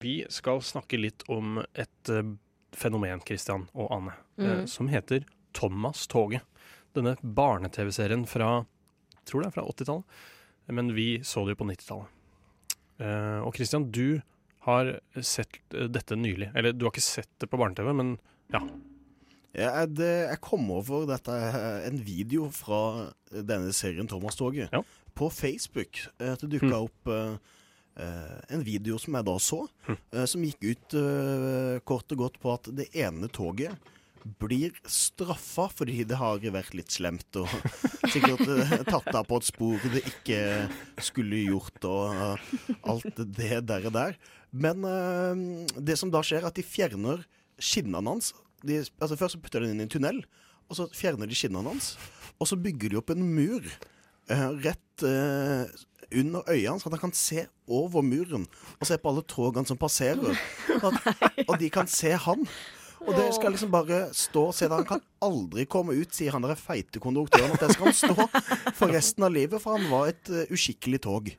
Vi skal snakke litt om et eh, fenomen, Christian og Anne, eh, Mm. som heter Thomas Toget. Denne barne-TV-serien fra jeg tror det er fra 80-tallet, men vi så det jo på 90-tallet. Eh, og Christian, du har sett dette nylig. Eller du har ikke sett det på barne-TV, men ja. Ja, det, jeg kom over dette, en video fra denne serien Thomas Toget Ja. på Facebook. Det dukka Mm. opp eh, en video som jeg da så, eh, som gikk ut eh, kort og godt på at det ene toget blir straffa fordi det har vært litt slemt og sikkert eh, tatt av på et spor det ikke skulle gjort og eh, alt det der. Og der. Men eh, det som da skjer, er at de fjerner skinnene hans. De, altså Først så putter de den inn i en tunnel, og så fjerner de skinnene hans. Og så bygger de opp en mur eh, rett eh, under øynene, så at han kan se over muren og se på alle togene som passerer. At, og de kan se han. Og det skal liksom bare stå og se der. Han kan aldri komme ut, sier han der feite konduktøren. At det skal han stå for resten av livet, for han var et uh, uskikkelig tog.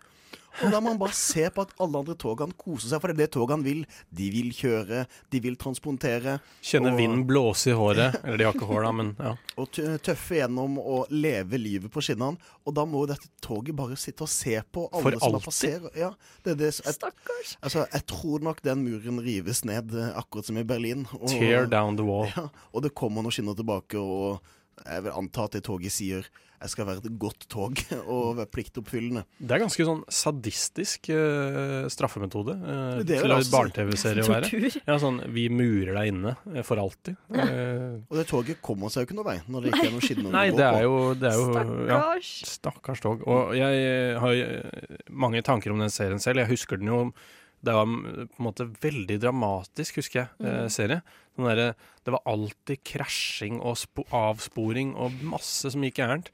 Og da må han bare se på at alle andre togene koser seg, for det er det togene vil. De vil kjøre, de vil transportere. Kjenne Og- vinden blåse i håret. Eller de har ikke hår, da, men ja. og tøffe gjennom å leve livet på skinnene. Og da må jo dette toget bare sitte og se på alle For som alltid? passerer. Ja, det er det, jeg, Stakkars. altså, jeg tror nok den muren rives ned, eh, akkurat som i Berlin. Og, Tear down the wall. Ja, og det kommer noen skinner tilbake, og jeg vil anta at det toget sier jeg skal være et godt tog og være pliktoppfyllende. Det er ganske sånn sadistisk uh, straffemetode uh, Det er til en altså- barne-TV-serie å være. Ja, sånn Vi murer deg inne uh, for alltid. Og det toget kommer seg jo ikke noen vei når det ikke er noen skinner nei, det på. er jo, det er jo ja, Stakkars. Stakkars tog. Og jeg har mange tanker om den serien selv. Jeg husker den jo Det var mm, på en måte veldig dramatisk, husker jeg, eh, Mm. serie. Derre- det var alltid krasjing og spo avsporing og masse som gikk gærent.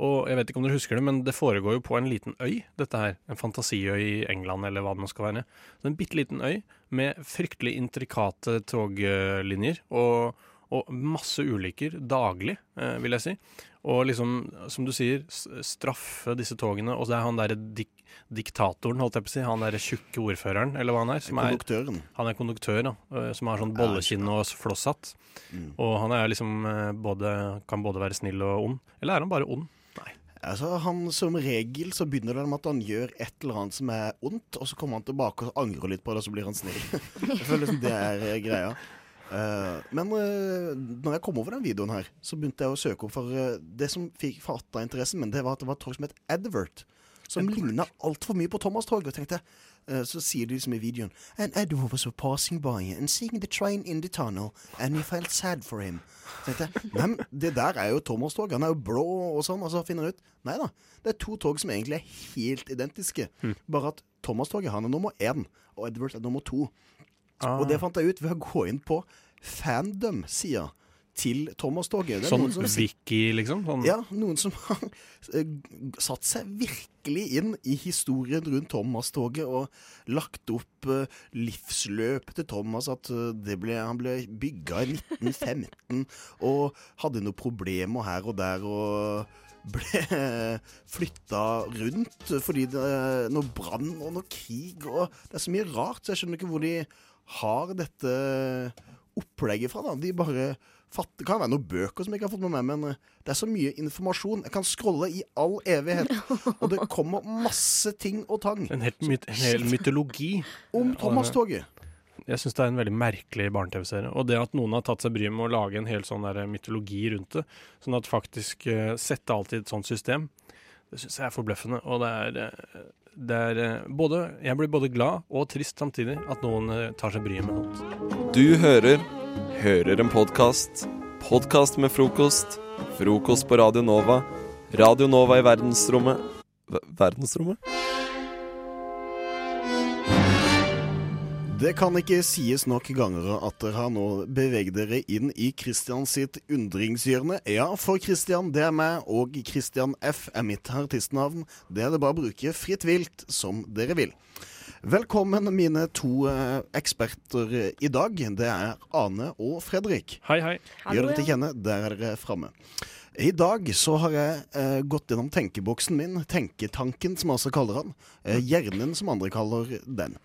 Og jeg vet ikke om dere husker det, men det foregår jo på en liten øy, dette her. En fantasiøy i England, eller hva det nå skal være. Så en bitte liten øy med fryktelig intrikate toglinjer og, og masse ulykker daglig, eh, vil jeg si. Og liksom, som du sier, straffe disse togene. Og så er han derre dik diktatoren, holdt jeg på å si. Han derre tjukke ordføreren, eller hva han er. Som er Konduktøren. han er konduktør, da. Som har sånn bollekinn og flosshatt. Mm. Og han er liksom både, kan både være snill og ond. Eller er han bare ond? Altså, han Som regel så begynner det med at han gjør et eller annet som er ondt, og så kommer han tilbake og angrer litt på det, og så blir han snill. jeg føler liksom det er eh, greia. Uh, men uh, når jeg kom over den videoen her, så begynte jeg å søke opp for uh, Det som fikk fatta interessen min, det var at det var et tog som het Advert. Som ligna altfor mye på Thomas Tog. Og tenkte, uh, så sier de liksom i videoen And Edward was passing by and seeing the train in the tunnel, and he felt sad for him. Tenkte men det der er jo Thomas Tog. Han er jo blå og sånn. Og så finner han ut Nei da. Det er to tog som egentlig er helt identiske. Bare at Thomas-toget han er nummer én, og Edward er nummer to. Og det fant jeg ut ved å gå inn på fandom-sida til Thomas-toget. Sånn som Vicky, liksom? Sånn, ja, noen som har eh, satt seg virkelig inn i historien rundt Thomas-toget og lagt opp livsløp livsløpet til Thomas. At eh, det ble, han ble bygga i 1915 og hadde noen problemer her og der. og ble flytta rundt fordi det er noe brann og noe krig og Det er så mye rart, så jeg skjønner ikke hvor de har dette opplegget fra. da De bare fatter, Det kan være noen bøker som jeg ikke har fått med meg, men eh, det er så mye informasjon. Jeg kan scrolle i all evighet, og det kommer masse ting og tang En, helt myt, en hel mytologi. om Thomas-toget. Jeg syns det er en veldig merkelig barne-TV-serie. Og det at noen har tatt seg bryet med å lage en hel sånn der mytologi rundt det, sånn at faktisk uh, sette alt i et sånt system, det syns jeg er forbløffende. Og det er, eh, det er eh, både Jeg blir både glad og trist samtidig at noen eh, tar seg bryet med noe. Du hører Hører en podkast. Podkast med frokost. Frokost på Radio Nova. Radio Nova i verdensrommet v Verdensrommet? Det kan ikke sies nok ganger at dere har nå beveget dere inn i Christian sitt undringshjørne. Ja, for Christian, det er meg, og Christian F er mitt artistnavn. Det er det bare å bruke fritt vilt som dere vil. Velkommen, mine to eh, eksperter i dag. Det er Ane og Fredrik. Hei, hei. Gjør dere til kjenne, der er dere framme. I dag så har jeg eh, gått gjennom tenkeboksen min, tenketanken som også kaller han, eh, hjernen som andre kaller den.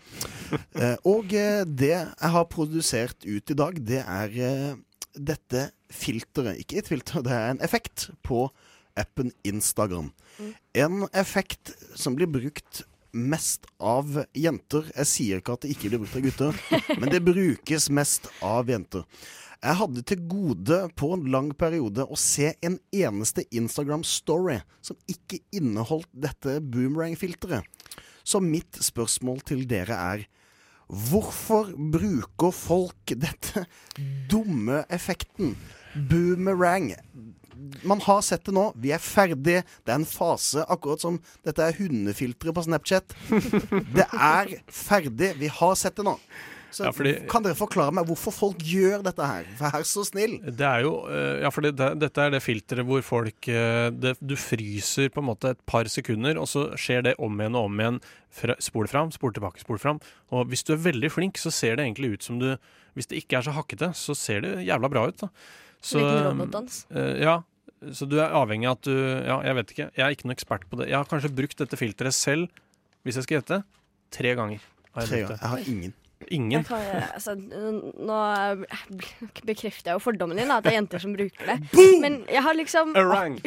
Eh, og eh, det jeg har produsert ut i dag, det er eh, dette filteret. Ikke et filter, det er en effekt på appen Instagram. En effekt som blir brukt mest av jenter. Jeg sier ikke at det ikke blir brukt av gutter, men det brukes mest av jenter. Jeg hadde til gode på en lang periode å se en eneste Instagram-story som ikke inneholdt dette boomerang-filteret. Så mitt spørsmål til dere er Hvorfor bruker folk dette dumme effekten? Boomerang. Man har sett det nå. Vi er ferdig. Det er en fase, akkurat som dette er hundefilteret på Snapchat. Det er ferdig. Vi har sett det nå. Så Ja, fordi- Kan dere forklare meg hvorfor folk gjør dette her? Vær så snill. Det er jo eh, Ja, for det, det, dette er det filteret hvor folk eh, det, Du fryser på en måte et par sekunder, og så skjer det om igjen og om igjen. Fra, spol fram, spol tilbake, spol fram. Og hvis du er veldig flink, så ser det egentlig ut som du Hvis det ikke er så hakkete, så ser det jævla bra ut, da. Så, Liten robotdans. eh, ja. Så du er avhengig av at du Ja, jeg vet ikke. Jeg er ikke noen ekspert på det. Jeg har kanskje brukt dette filteret selv, hvis jeg skal gjette, tre ganger. Har jeg Tre ganger. Jeg har ingen. Ingen. Jeg kan, altså, nå bekrefter jeg jo fordommen din, at det er jenter som bruker det. Men jeg har liksom Orang.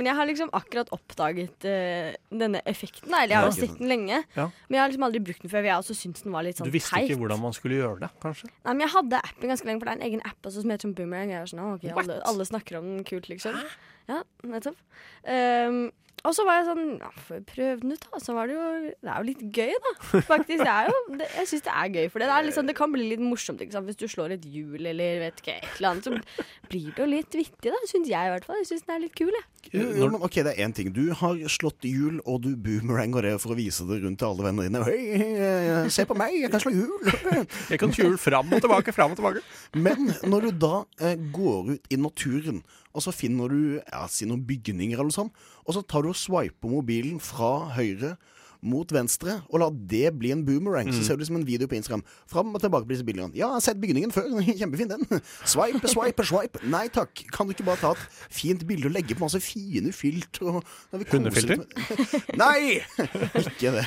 Men jeg har liksom akkurat oppdaget uh, denne effekten. Eller jeg har jo sett den lenge. Ja. Men jeg har liksom aldri brukt den før. Jeg også syntes den var litt Du sånn visste teit. ikke hvordan man skulle gjøre det, kanskje? Nei, men Jeg hadde appen ganske lenge, for det er en egen app også som heter sånn Boomerang. Jeg er sånn, okay, alle, alle snakker om den kult, liksom. Ja, nettopp. Um, og så var jeg sånn ja, Får jeg prøve den ut, da? Så var det jo Det er jo litt gøy, da. Faktisk. Det er jo, det, jeg syns det er gøy, for det, er liksom, det kan bli litt morsomt ikke sant? hvis du slår et hjul eller vet ikke, et eller annet. Så blir det jo litt vittig, da. Syns jeg i hvert fall. Jeg syns den er litt kul, jeg. Jo, jo, men ok, det er én ting. Du har slått hjul, og du boomeranger det for å vise det rundt til alle vennene dine. Hei, se på meg, jeg kan slå hjul! Jeg kan hjul fram og tilbake, fram og tilbake. Men når du da eh, går ut i naturen, og så finner du ja, si noen bygninger eller sånn, og så tar du og swiper mobilen fra høyre mot venstre, og la det bli en boomerang. Så ser du det som en video på Instagram. Fram og tilbake på disse bildene. Ja, jeg har sett bygningen før. Kjempefin, den. Swipe, swipe, swipe. Nei takk. Kan du ikke bare ta et fint bilde og legge på masse fine filter? Og, vi Hundefilter? Nei! Ikke det.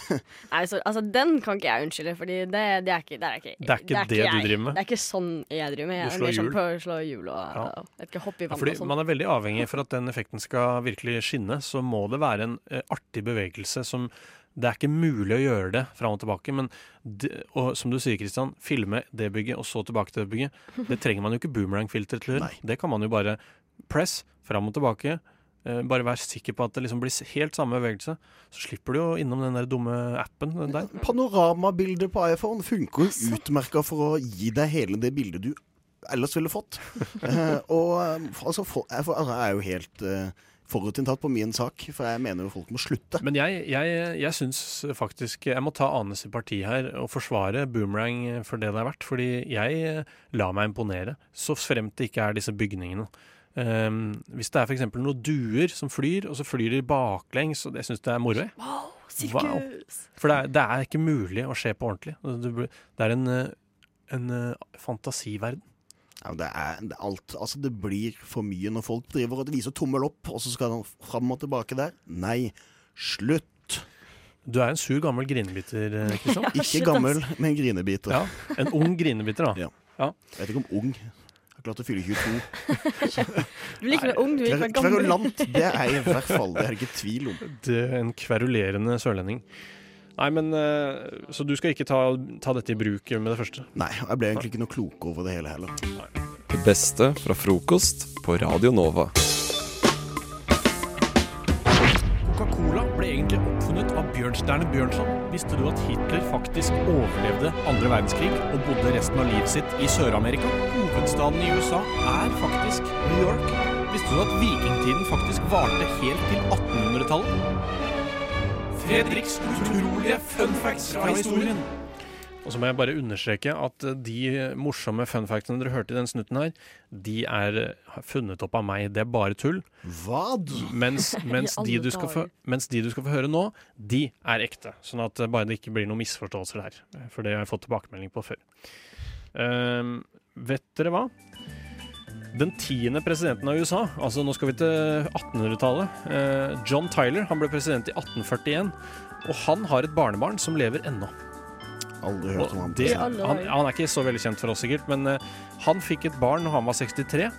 Nei, så, altså, den kan ikke jeg unnskylde, for det, det er ikke Det er ikke, Det er ikke det du driver med? Det er ikke sånn jeg driver med. Jeg Du er slår mer sånn på å slå hjul og, Ja. og vet ikke, hoppe i Ja, vann fordi og sånn. man er veldig avhengig for at den effekten skal virkelig skinne, så må det være en eh, artig bevegelse som Det er ikke mulig å gjøre det fram og tilbake, men det, og som du sier, Kristian, filme det bygget og så tilbake til det bygget. Det trenger man jo ikke boomerang-filter til. Nei. Det kan man jo bare press fram og tilbake. Eh, bare vær sikker på at det liksom blir helt samme bevegelse. Så slipper du jo innom den der dumme appen der. Panoramabildet på iPhone funker jo utmerka for å gi deg hele det bildet du ellers ville fått. Eh, og eh, altså, jeg, altså, jeg er jo helt forutinntatt på min sak, for jeg mener jo folk må slutte. Men jeg, jeg, jeg syns faktisk Jeg må ta Anes i parti her og forsvare boomerang for det det er verdt. Fordi jeg lar meg imponere, så fremt det ikke er disse bygningene. Um, hvis det er f.eks. noen duer som flyr, og så flyr de baklengs, og jeg syns det er moro. Wow, Wow. For det er, det er ikke mulig å skje på ordentlig. Altså, Det er en, eh, en eh, fantasiverden. Ja, det, er, alt, altså, det blir for mye når folk driver og viser tommel opp, og så skal de fram og tilbake der. Nei, slutt! Du er en sur, gammel grinebiter, Kristian. Kristian. Ikke gammel, men grinebiter. Ja, en ung grinebiter, da. Ja. Jeg vet ikke om ung. Jeg har klart å fylle 22. Du liker meg ung, du liker meg gammel. kverulant, det er jeg i hvert fall. Det er det ikke tvil om. Det er en kverulerende sørlending. Nei, men eh, Så du skal ikke ta, ta dette i bruk med det første? Nei, jeg ble egentlig ikke noe klok over det hele heller. Det beste fra frokost på Radio Nova. Coca-Cola ble egentlig oppfunnet av Bjørnstjerne Bjørnson. Visste du at Hitler faktisk overlevde andre verdenskrig og bodde resten av livet sitt i Sør-Amerika? Hovedstaden i USA er faktisk New York. Visste du at vikingtiden faktisk varte helt til 1800-tallet? Fredriks utrolige fun facts fra historien. Og så må jeg bare understreke at de morsomme fun factene dere hørte i den snutten her, de er funnet opp av meg. Det er bare tull. Hva? Mens, mens, de du skal få, mens de du skal få høre nå, de er ekte. Sånn at eh, bare det ikke blir noen misforståelser der. For det har jeg fått tilbakemelding på før. Ehm, vet dere hva? Den tiende presidenten av USA, altså nå skal vi til 1800-tallet, eh, John Tyler, han ble president i 1841. Og han har et barnebarn som lever ennå. Aldri hørt om han. det, han, han er ikke så veldig kjent for oss, sikkert, men eh, han fikk et barn når han var 63.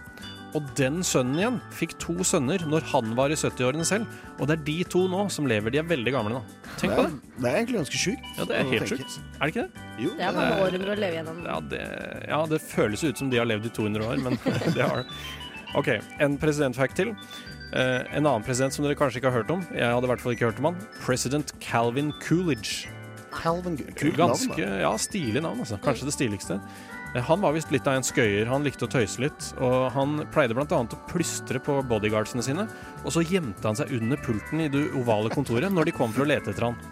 Og den sønnen igjen fikk to sønner når han var i 70-årene selv. Og det er de to nå som lever. De er veldig gamle nå. Tenk Det på er, det. det er egentlig ganske sjukt. Ja, det er helt sjukt. Er det ikke det? Jo, Det er mange århundrer å leve gjennom. Ja, det, ja, det føles ut som de har levd i 200 år, men det har det. OK, en presidentfact til. Uh, en annen president som dere kanskje ikke har hørt om. Jeg hadde i hvert fall ikke hørt om han. President Calvin Coolidge. Calvin, Coolidge. Ganske ja, stilig navn, altså. Kanskje det stiligste. Eh, Han var visst litt av en skøyer. Han likte å tøyse litt. Og han pleide bl.a. å plystre på bodyguardsene sine. Og så gjemte han seg under pulten i det ovale kontoret når de kom for å lete etter han.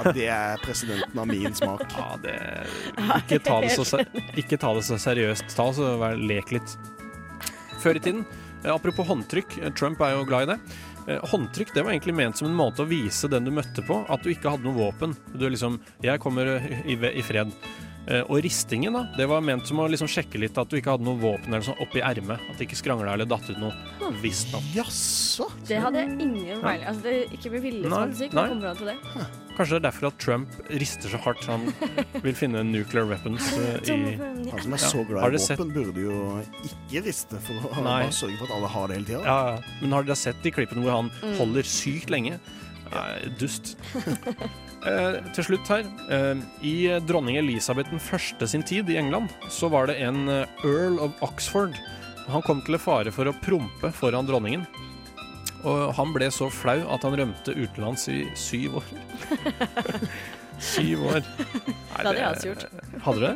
Ja, det er presidenten av min smak. Ja, det Ikke ta det så, ikke ta det så seriøst. Ta så Lek litt. Før i tiden, eh, apropos håndtrykk, eh, Trump er jo glad i det. Håndtrykk det var egentlig ment som en måte å vise den du møtte på, at du ikke hadde noe våpen. Du er liksom Jeg kommer i, i fred. Eh, og ristingen, da, det var ment som å liksom sjekke litt at du ikke hadde noe våpen eller sånn oppi ermet. At det ikke skrangla eller datt ut noe. Visstnok. Jaså? Det hadde jeg ingen peiling altså, det er Ikke med vilje. Hva kommer an til det? Kanskje det er derfor at Trump rister så hardt han vil finne nuclear weapons eh, i Han som er så glad i våpen, burde jo ikke riste for å Nei. sørge for at alle har det hele tida. Ja, ja. Men har dere sett de klippene hvor han Mm. holder sykt lenge? Nei, dust. eh, til slutt her. Eh, I eh, dronning Elisabeth den første sin tid i England, så var det en eh, earl of Oxford. Han kom til fare for å prompe foran dronningen. Og han ble så flau at han rømte utenlands i syv år. syv år. Nei, Det hadde jeg også gjort. Hadde?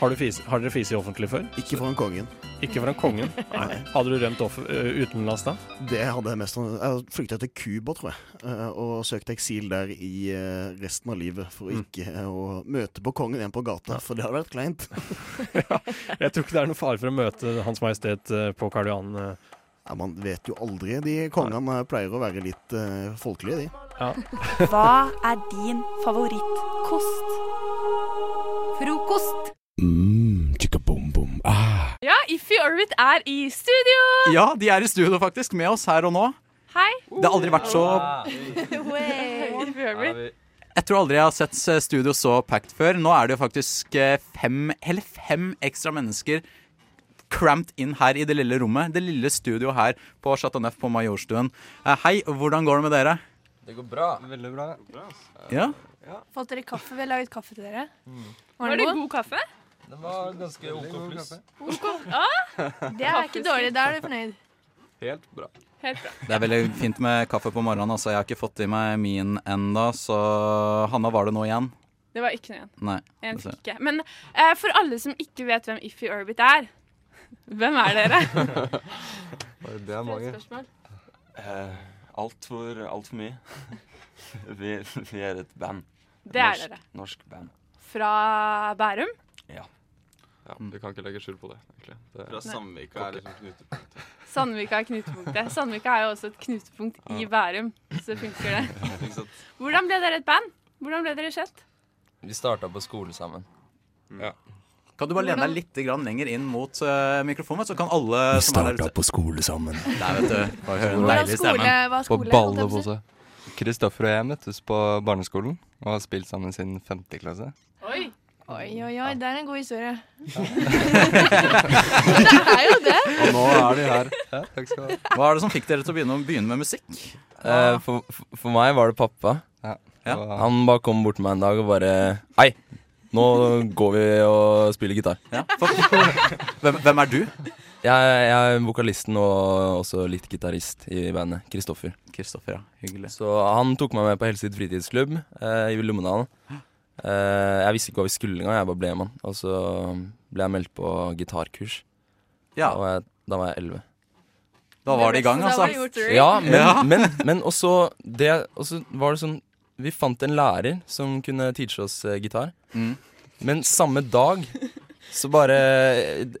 Har, du det? har dere fise i offentlig før? Ikke foran kongen. Ikke foran kongen? Nei. Hadde du rømt off utenlands da? Det hadde jeg mest Jeg flykta til Cuba, tror jeg, eh, og søkte eksil der i eh, resten av livet for Mm. ikke eh, å møte på kongen igjen på gata, for det hadde vært kleint. Jeg tror ikke det er noe fare for å møte Hans Majestet eh, på Karl Johan. eh. Ja, Man vet jo aldri. De kongene eh, pleier å være litt uh, folkelige, de. Ja. Hva er din favorittkost? Frokost. Mm, chicka boom boom. Ah. Ja, Iffy Orbit er i studio! Ja, de er i studio faktisk, med oss her og nå. Hei! Det har aldri vært så Iffy Orbit. Jeg tror aldri jeg har sett eh, studio så packed før. Nå er det jo faktisk eh, fem, hele fem ekstra mennesker cramped inn her i det lille rommet. Det lille studioet her på Chateau Neuf på Majorstuen. Eh, Hei, hvordan går det med dere? Det går bra. Veldig bra. Ja? Fått dere kaffe? Vi har laget kaffe til dere. Var det god kaffe? Den var ganske OK pluss. Det er ikke dårlig. Da er du fornøyd. Helt bra. Helt bra. Det er veldig fint med kaffe på morgenen. Altså. Jeg har ikke fått i meg min enda, så Hanna, var det noe igjen? Det var ikke noe igjen. Nei. En fikk ikke. Men uh, for alle som ikke vet hvem Iffy Orbit er, hvem er dere? Det er mange. Spørsmål. Eh, Altfor alt for mye. vi, vi er et band. Det er norsk, dere. Norsk band. Fra Bærum. Ja, Vi kan ikke legge skjul på det. egentlig. Det, Fra Sandvika er liksom knutepunkt. Sandvika er knutepunktet. Sandvika er jo også et knutepunkt i Bærum, så funker det. Hvordan ble dere et band? Hvordan ble dere kjent? Vi starta på skole sammen. Kan du bare lene deg litt grann lenger inn mot uh, mikrofonen, så kan alle Vi starta på skole sammen. Der, vet du. Bare høre en deilig er På jeg på å. Kristoffer og jeg møttes på barneskolen og har spilt sammen siden femte klasse. Oi! Oi, oi, oi. Det er en god historie. Det er jo Og nå er de her. Ja, takk skal du ha. Hva er det som fikk dere til å begynne, begynne med musikk? Eh, for, for, for meg var det pappa. Ja. Han bare kom bort til meg en dag og bare Hei, nå går vi og spiller gitar. Ja. Hvem, hvem er du? Jeg, jeg er vokalisten og også litt gitarist i bandet. Kristoffer. Kristoffer, ja. Hyggelig. Så han tok meg med på Helsid fritidsklubb eh, i Lommedalen. Eh, jeg visste ikke hva vi skulle engang, jeg bare ble med han. Og så ble jeg meldt på gitarkurs. Ja, Da var jeg, da var jeg 11. da var det i gang, altså. Ja, men, Ja. men, men også, det, også var det sånn Vi fant en lærer som kunne teache oss eh, gitar. Mm. Men samme dag så bare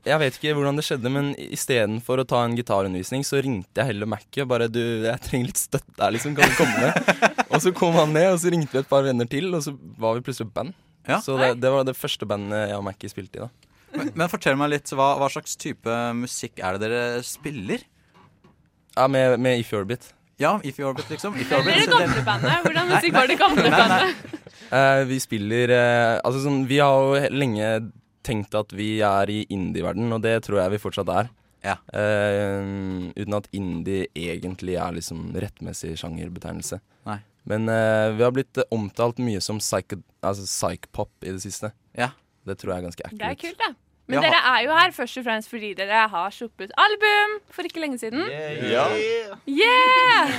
Jeg vet ikke hvordan det skjedde, men istedenfor å ta en gitarundervisning, så ringte jeg heller Mackie og bare Du, jeg trenger litt støtte her, liksom. Kan du komme ned? Og så kom han ned, og så ringte vi et par venner til, og så var vi plutselig et band. Ja. Så det, det var det første bandet jeg og Mackie spilte i, da. Men, men fortell meg litt, hva, hva slags type musikk er det dere spiller? Ja, med, med If You're Orbit. Ja, If You're Orbit, liksom. If You Eller Orbit, det gamle bandet. Hvordan musikk var det gamle bandet? Uh, vi spiller uh, Altså sånn Vi har jo lenge tenkt at vi er i indie-verden, og det tror jeg vi fortsatt er. Ja. Uh, uten at indie egentlig er liksom rettmessig sjangerbetegnelse. Nei. Men eh, vi har blitt eh, omtalt mye som psycho, altså psych-pop i det siste. Ja. Det tror jeg er ganske Det er kult, da. Men Ja. dere er jo her først og fremst fordi dere har sluppet album for ikke lenge siden. Ja. Yeah!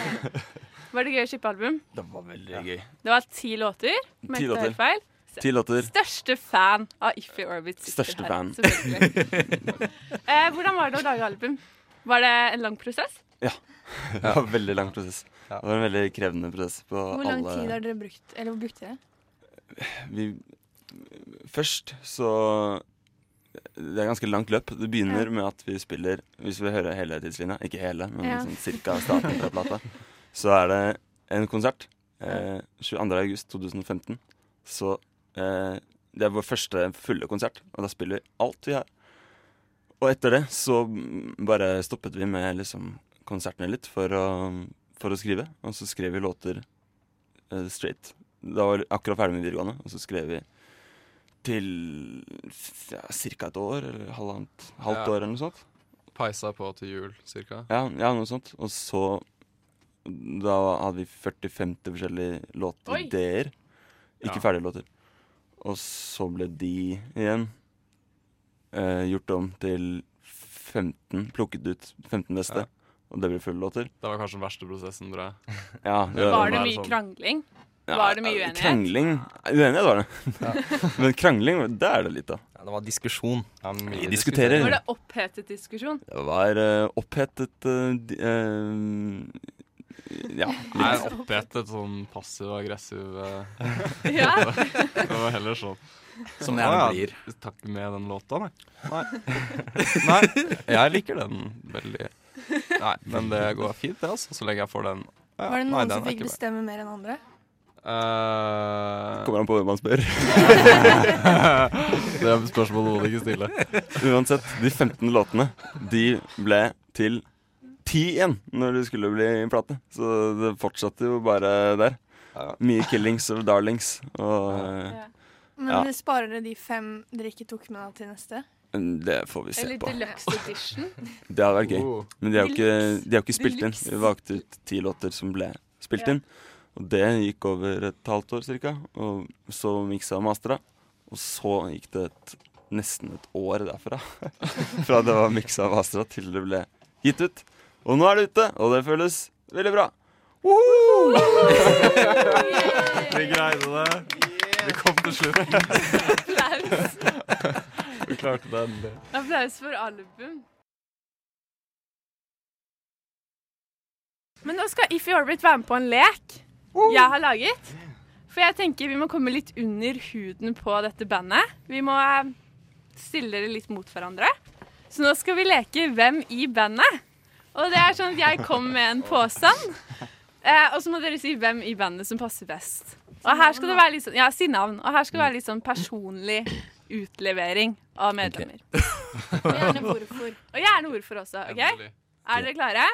Var det gøy å slippe album? Det var veldig gøy. Det var ti låter. om jeg Ti ikke låter. feil. Ti låter. Største fan av Iffy Orbit. sitter Største her, fan. selvfølgelig. eh, hvordan var det å lage album? Var det en lang prosess? Det var en veldig lang prosess. Det var en veldig krevende prosess på Hvor lang alle tid har dere brukt? Eller brukte dere? vi, Først så Det er ganske langt løp. Det begynner med at vi spiller Hvis vi hører hele tidslinja, ikke hele, men Ja. sånn cirka starten fra plata, så er det en konsert. Eh, 22. august 2015. Så eh, det er vår første fulle konsert, og da spiller vi alt vi har. Og etter det så bare stoppet vi med liksom konsertene litt for å, for å skrive. Og så skrev vi låter uh, straight. Da var vi akkurat ferdig med videregående, og så skrev vi til ja, ca. et år, eller halvannet, halvt Ja. år eller noe sånt. Peisa på til jul, cirka. Ja, ja, noe sånt. Og så Da hadde vi 40-50 forskjellige låtideer. Ikke Ja. ferdige låter. Og så ble de igjen eh, gjort om til 15, plukket ut 15 beste. Ja. Og det blir fulle låter. Det var kanskje den verste prosessen, tror jeg. Ja, Det Var det mye sånn. krangling? Ja, Var det mye uenighet? Krangling Uenighet var det. Men krangling, det er det litt av. Ja, det var diskusjon. Vi diskuterer. Var det opphetet diskusjon? Det var uh, opphetet uh, di- eh, Ja. Nei, er opphetet sånn passiv-aggressiv eh, Ja. Det var heller sånn. Som det gjerne blir. Takk med den låta, nei. Nei. nei. Jeg liker den veldig. Nei, men det går fint, det, altså. Så lenge jeg får den. Ja, Var det noen nei, som fikk bestemme mer enn andre? Uh, Kommer an på hvem man spør. det er spørsmål du ikke stille. Uansett, de 15 låtene, de ble til 10 igjen når det skulle bli plate. Så det fortsatte jo bare der. Mye killings og darlings. Og ja. Men Ja. sparer dere de fem dere ikke tok med deg til neste? Det får vi se Eller på. deluxe edition? Det hadde vært gøy. Oh. Men de har jo ikke, de har ikke spilt inn. Vi valgte ut ti låter som ble spilt Ja. inn. Og det gikk over et halvt år cirka. Og så miksa og mastra. Og så gikk det et, nesten et år derfra. Fra det var miksa og mastra til det ble gitt ut. Og nå er det ute, og det føles veldig bra. Vi greide det. Vi kom til slutt. Vi klarte det endelig. Applaus for album. Men nå skal If You Orbit være med på en lek jeg har laget. For jeg tenker vi må komme litt under huden på dette bandet. Vi må eh, stille dere litt mot hverandre. Så nå skal vi leke Hvem i bandet? Og det er sånn at jeg kommer med en påstand. Eh, og så må dere si hvem i bandet som passer best. Og her skal det være litt sånn, ja, si navn. Og her skal det være litt sånn personlig utlevering av medlemmer. Og gjerne hvorfor. Og gjerne hvorfor også. ok? Endelig. Er dere klare?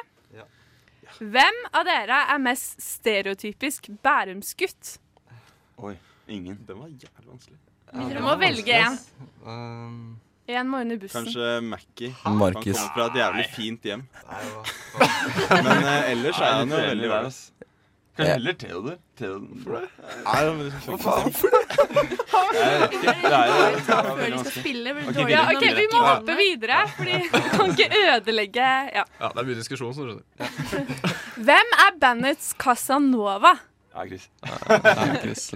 Hvem av dere er mest stereotypisk Bærumsgutt? Oi, ingen. Den var jævlig vanskelig. Dere må velge en. Um, En må under bussen. Kanskje Mackie. Markus. Han kommer fra et jævlig fint hjem. Men uh, ellers er han jo veldig der, bra. ass. Heller Theodor. Theodor. Nei, men Hva faen? Jeg. Det er Før de skal spille, blir det Ok, Ja, ok, Vi må er hoppe videre, fordi vi kan ikke ødelegge ja. ja, det er mye diskusjon, som du skjønner. Hvem er bandets Casanova? Ja, Chris. Chris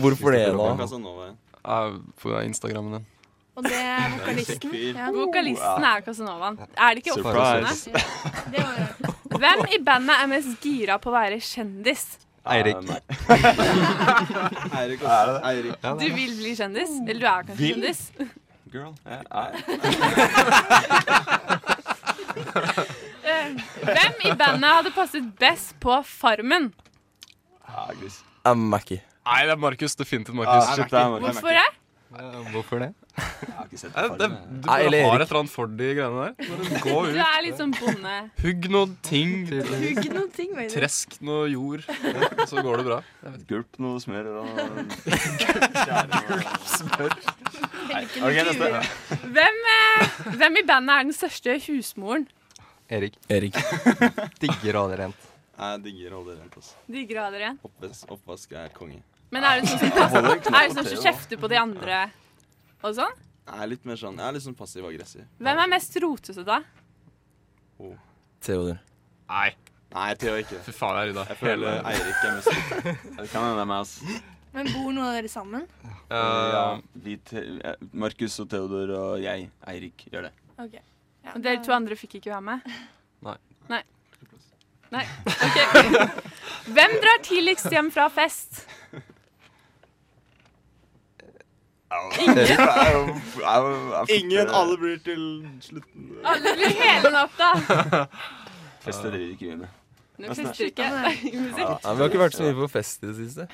Hvorfor det, da? Casanova. Ja, på Instagrammen din. Og det er vokalisten. Ja. Vokalisten er Casanovaen. Er det ikke det. Hvem i bandet er mest gira på å være kjendis? Eirik. Eirik. Eirik. Du vil bli kjendis? Eller du er kanskje Vil? kjendis? Girl. Eh, Hvem i bandet hadde passet best på Farmen? Ah, Mackie. Nei, det er Markus. Definitivt Markus. Ah. Hvorfor det? Hvorfor det? Jeg har ikke sett på det, farmen. du Nei, bare har Erik. et eller annet for de greiene der. Bare gå Du ut. er litt sånn bonde. Hugg noen ting. Hugg noen ting. Tresk noe jord, så går det bra. Gulp noe smør og Smør. Ok, neste. Hvem, eh, hvem i bandet er den største husmoren? Erik. Erik. Digger å ha det rent. Jeg digger å holde det rent. Altså. Digger å ha dere. Oppvask, oppvask er konge. Men er du sånn som, er sånn som kjefter på de andre og sånn? Jeg er litt mer sånn Jeg er litt sånn passiv-aggressiv. Hvem er mest rotete, da? Theodor. Nei. Nei, Theo ikke. Fy faen, jeg rydda Jeg føler hele Eirik er mest rotete. Det kan hende det er meg, altså. Men bor noen av dere sammen? Ja, vi te Markus og Theodor og jeg, Eirik, gjør det. Ok. Ja, Og dere to andre fikk ikke være med? Nei. Nei. Nei. OK. Hvem drar tidligst hjem fra fest? Ingen, alle blir til slutten. Alle blir hele natta. Fester driver ikke vi med. Nå fester ikke. Ja, vi har ikke vært så mye på fest i det siste.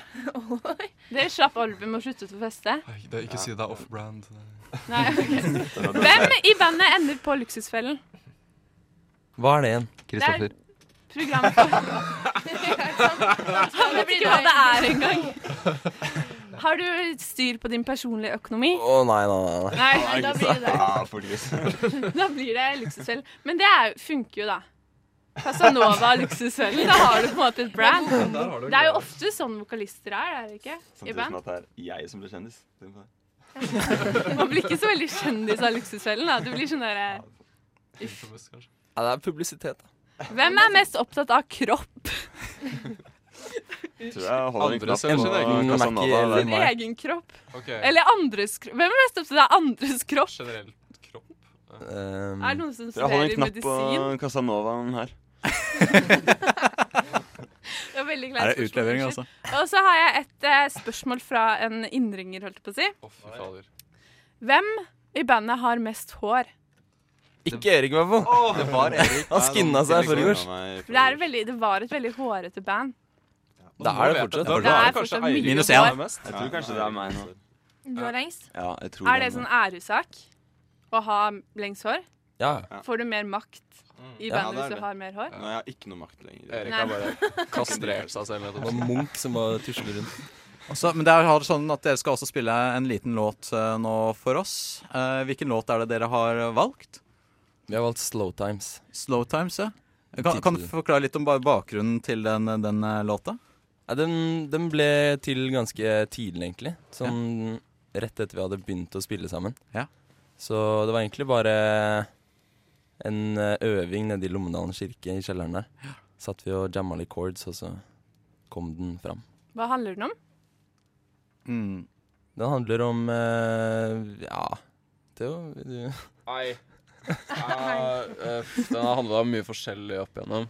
Dere slapp album og sluttet å feste? Det, ikke si det er off-brand. Nei, ok. Hvem i bandet ender på Luksusfellen? Hva er det igjen? Kristoffer. Program for Han vet ikke hva det er engang. Har du styr på din personlige økonomi? Å nei, nei, nei. Nei, da blir det Ja. Da blir det luksusfell. Men det er, funker jo, da. Casanova luksusfell. Da har du på en måte et brand. Der har du Det er jo ofte sånn vokalister er, er det ikke? I Samtidig som at det er jeg som blir kjendis. Man blir ikke så veldig kjendis av Luksusfellen. da. Du blir sånn derre Uff. Ja, det er publisitet, da. Hvem er mest opptatt av kropp? Tror jeg holder en knapp ser sin på egen Casanova kropp. Eller andres kropp. Hvem er mest opptatt av andres kropp? Generelt kropp. Um, Er det noen som medisin? jeg holder en studerer knapp på? Casanovaen her. Det var veldig Er kleint det utlevering, altså? Og så har jeg et uh, spørsmål fra en innringer, holdt jeg på å si. Oh, fy fader. Hvem i bandet har mest hår? Ikke Erik, i hvert fall. Det var Erik. Han skinna seg forrige års. Det, det var et veldig hårete band. Da er det fortsatt. Det er mye Minus én. Jeg tror kanskje det er meg nå. Du har lengst? Ja, jeg tror Er det sånn æresak å ha lengst hår? Ja. Får du mer makt i Ja, bandet det hvis du har mer hår? Jeg har ikke noe makt lenger. Erik har bare kastrert seg selv. Det var Munch som bare tusler rundt. Også, men det er sånn at dere skal også spille en liten låt eh, nå for oss. Eh, hvilken låt er det dere har valgt? Vi har valgt Slow Times. Slow Times, ja. Kan, kan du forklare litt om bakgrunnen til den, den eh, låta? Ja, den, den ble til ganske tidlig, egentlig. Sånn rett etter vi hadde begynt å spille sammen. Ja. Så det var egentlig bare en eh, øving nede i Lommedalen kirke i kjelleren der. Satt vi og jamma litt chords, og så kom den fram. Hva handler den om? Mm. Den handler om uh, Ja, Theo? vil du Nei. Uh, uh, den har handla om mye forskjellig opp igjennom.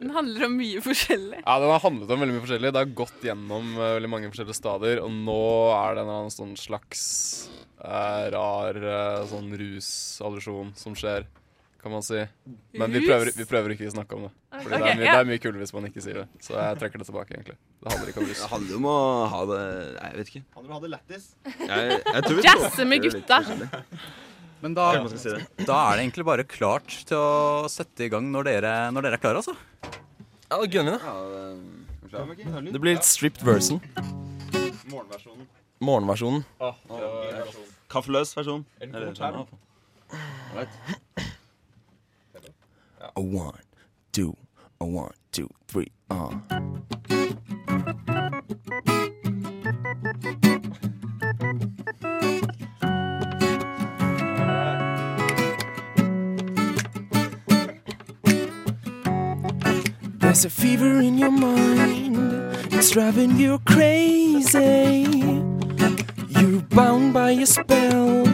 Den handler om mye forskjellig. Ja, den har handlet om veldig mye forskjellig. Det har gått gjennom uh, veldig mange forskjellige stadier, og nå er det en eller annen sånn slags uh, rar uh, sånn rusallusjon som skjer, kan man si. Men vi prøver, vi prøver ikke å snakke om det. Fordi okay, det, er mye, ja. det er mye kulere hvis man ikke sier det. Så jeg trekker det tilbake, egentlig. Det handler ikke om rus. Det handler om å ha det Jeg vet ikke. Handler om å ha det lættis. Jazze med det gutta. Men da, si da er det egentlig bare klart til å sette i gang når dere, når dere er klare, altså. Ja, da gunner vi, da. Det, blir litt stripped version. Morgenversjonen. Morgenversjonen. Kaffeløs versjon. Er Eller kort her, sånn, ja. A one, two, a one, two, three, uh. There's a fever in your mind, it's driving you crazy. You're bound by a spell,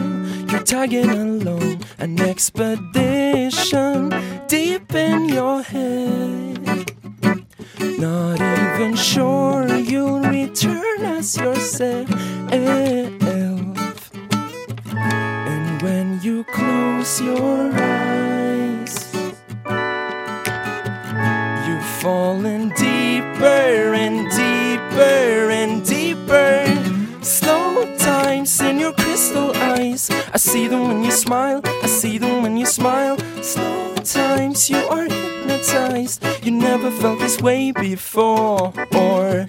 you're tagging along an expedition deep in your head. Not even sure you'll return as yourself. And when you close your falling deeper and deeper and deeper. Slow times in your crystal eyes. I see them when you smile. I see them when you smile. Slow times you are hypnotized. You never felt this way before. Or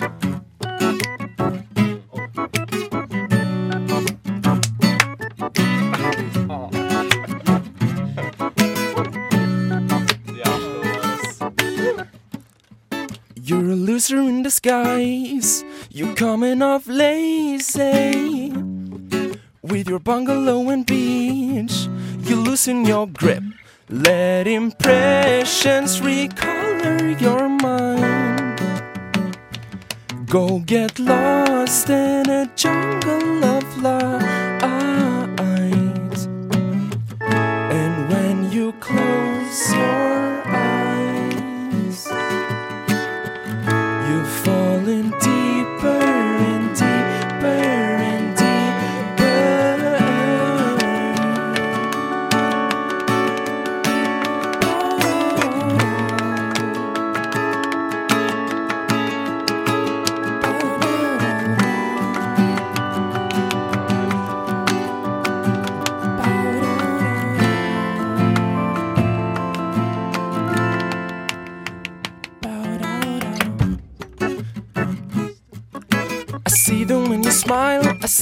loser in disguise. You're coming off lazy. With your bungalow and beach, you loosen your grip. Let impressions recolor your mind. Go get lost in a jungle of light.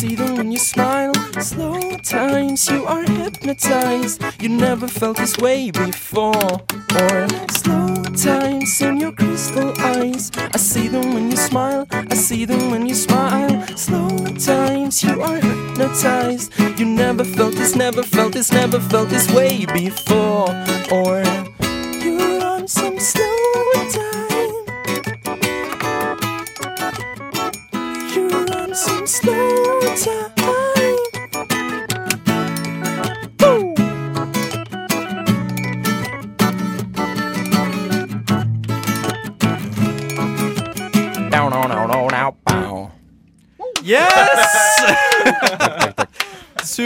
See them when you smile. Slow times, you are hypnotized. You never felt this way before. Or slow times in your crystal eyes. I see them when you smile, I see them when you smile. Slow times, you are hypnotized. You never felt this, never felt this, never felt this way before. Or you're on some slow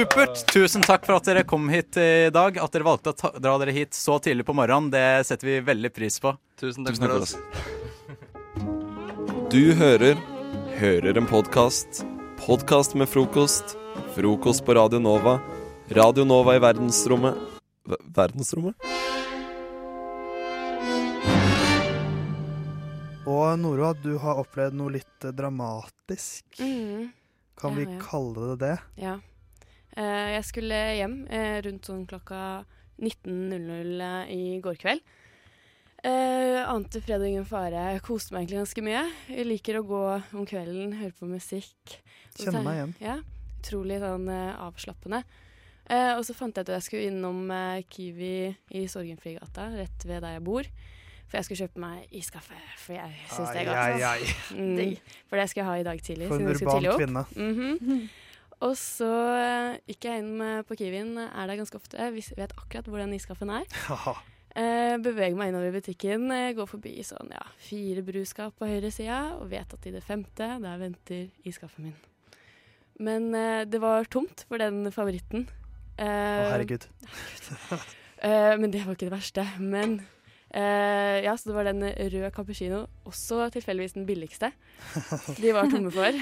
Supert. Tusen takk for at dere kom hit i dag. At dere valgte å ta, dra dere hit så tidlig på morgenen, det setter vi veldig pris på. Tusen takk for oss. Du hører Hører en podkast. Podkast med frokost. Frokost på Radio Nova. Radio Nova i verdensrommet Ver- Verdensrommet? Og Nora, du har opplevd noe litt dramatisk. Mm. Kan vi Ja, ja. kalle det det? Ja. Eh, jeg skulle hjem eh, rundt sånn klokka 19.00 i går kveld. Ante fred ingen fare. Jeg koste meg egentlig ganske mye. Jeg liker å gå om kvelden, høre på musikk. Kjenne Kjenner meg igjen. Ja, Utrolig sånn eh, avslappende. Eh, og så fant jeg ut at jeg skulle innom eh, Kiwi i Sorgenfrigata, rett ved der jeg bor. For jeg skulle kjøpe meg iskaffe, for jeg syns det er godt. Ai, ai, ai. Mm, for det skal jeg ha i dag tidlig. For en urban kvinne. Mm kvinne. Og så eh, gikk jeg inn eh, på Kiwien, er der ganske ofte. Jeg vet akkurat hvor den iskaffen er. Eh, beveger meg innover i butikken, eh, går forbi sånn, ja, fire brusskap på høyre sida, og vet at i det femte, der venter iskaffen min. Men eh, det var tomt for den favoritten. Å, herregud. herregud. Eh, men det var ikke det verste. Men eh, ja, så det var den røde cappuccino, også tilfeldigvis den billigste. De var tomme for.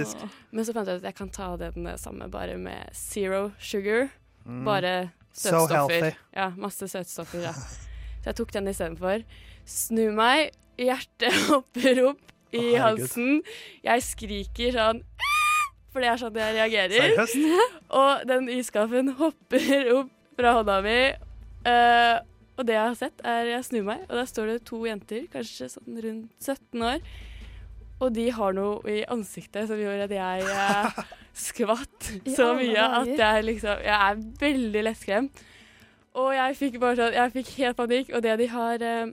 Men så fant jeg ut at jeg kan ta den samme bare med zero sugar. Mm. Bare søtstoffer. So Ja, masse søtstoffer. Ja. Så jeg tok den istedenfor. Snu meg, hjertet hopper opp i oh, halsen. Jeg skriker sånn For det er sånn jeg reagerer. Seriøst? Og den iskaffen hopper opp fra hånda mi. eh, og det jeg har sett, er jeg snur meg, og der står det to jenter, kanskje sånn rundt 17 år. Og de har noe i ansiktet som gjorde at jeg eh, skvatt så mye at jeg liksom Jeg er veldig lettskremt. Og jeg fikk bare sånn Jeg fikk helt panikk. Og det de har eh,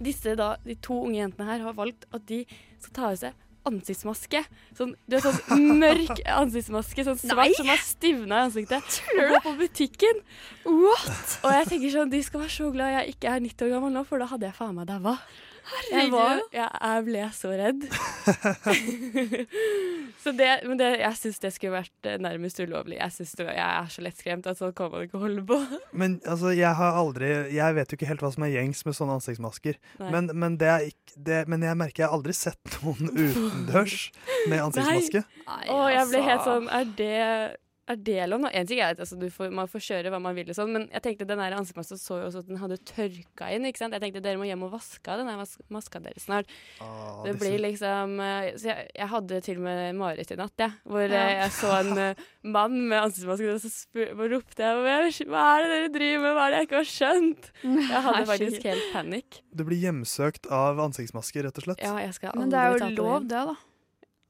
Disse da, de to unge jentene her har valgt at de skal ta av seg ansiktsmaske. Sånn, du har sånn mørk ansiktsmaske, sånn svart Nei. som har stivna i ansiktet. Tuller Og du? på butikken. What? Og jeg tenker sånn, de skal være så glad jeg ikke er 90 år gammel nå, for da hadde jeg faen meg daua. Jeg, var, Herregud. jeg, ble så redd. så det, men det, jeg syns det skulle vært eh, nærmest ulovlig. Jeg, synes det, jeg er så lettskremt at sånn kan man ikke holde på. Men altså, jeg har aldri Jeg vet jo ikke helt hva som er gjengs med sånne ansiktsmasker. Men, men, det ikke, det, men jeg merker jeg har aldri sett noen utendørs med ansiktsmaske. Å, jeg ble helt sånn Er det er det lov nå? En ting er at altså, du får, man får kjøre hva man vil, og sånn, men jeg tenkte den ansiktsmaska så jo også at den hadde tørka inn. ikke sant? Jeg tenkte dere må hjem og vaske av den mas maska deres snart. Ah, det blir liksom eh, Så jeg, jeg hadde til og med mareritt i natt, jeg. hvor Ja. eh, jeg så en eh, mann med ansiktsmaske, og så spur, og ropte jeg «Hva- Hva er det dere driver med? Hva er det jeg ikke har skjønt? Jeg hadde faktisk helt panikk. Du blir hjemsøkt av ansiktsmasker, rett og slett. Ja, jeg skal Men det er jo lov, det, da.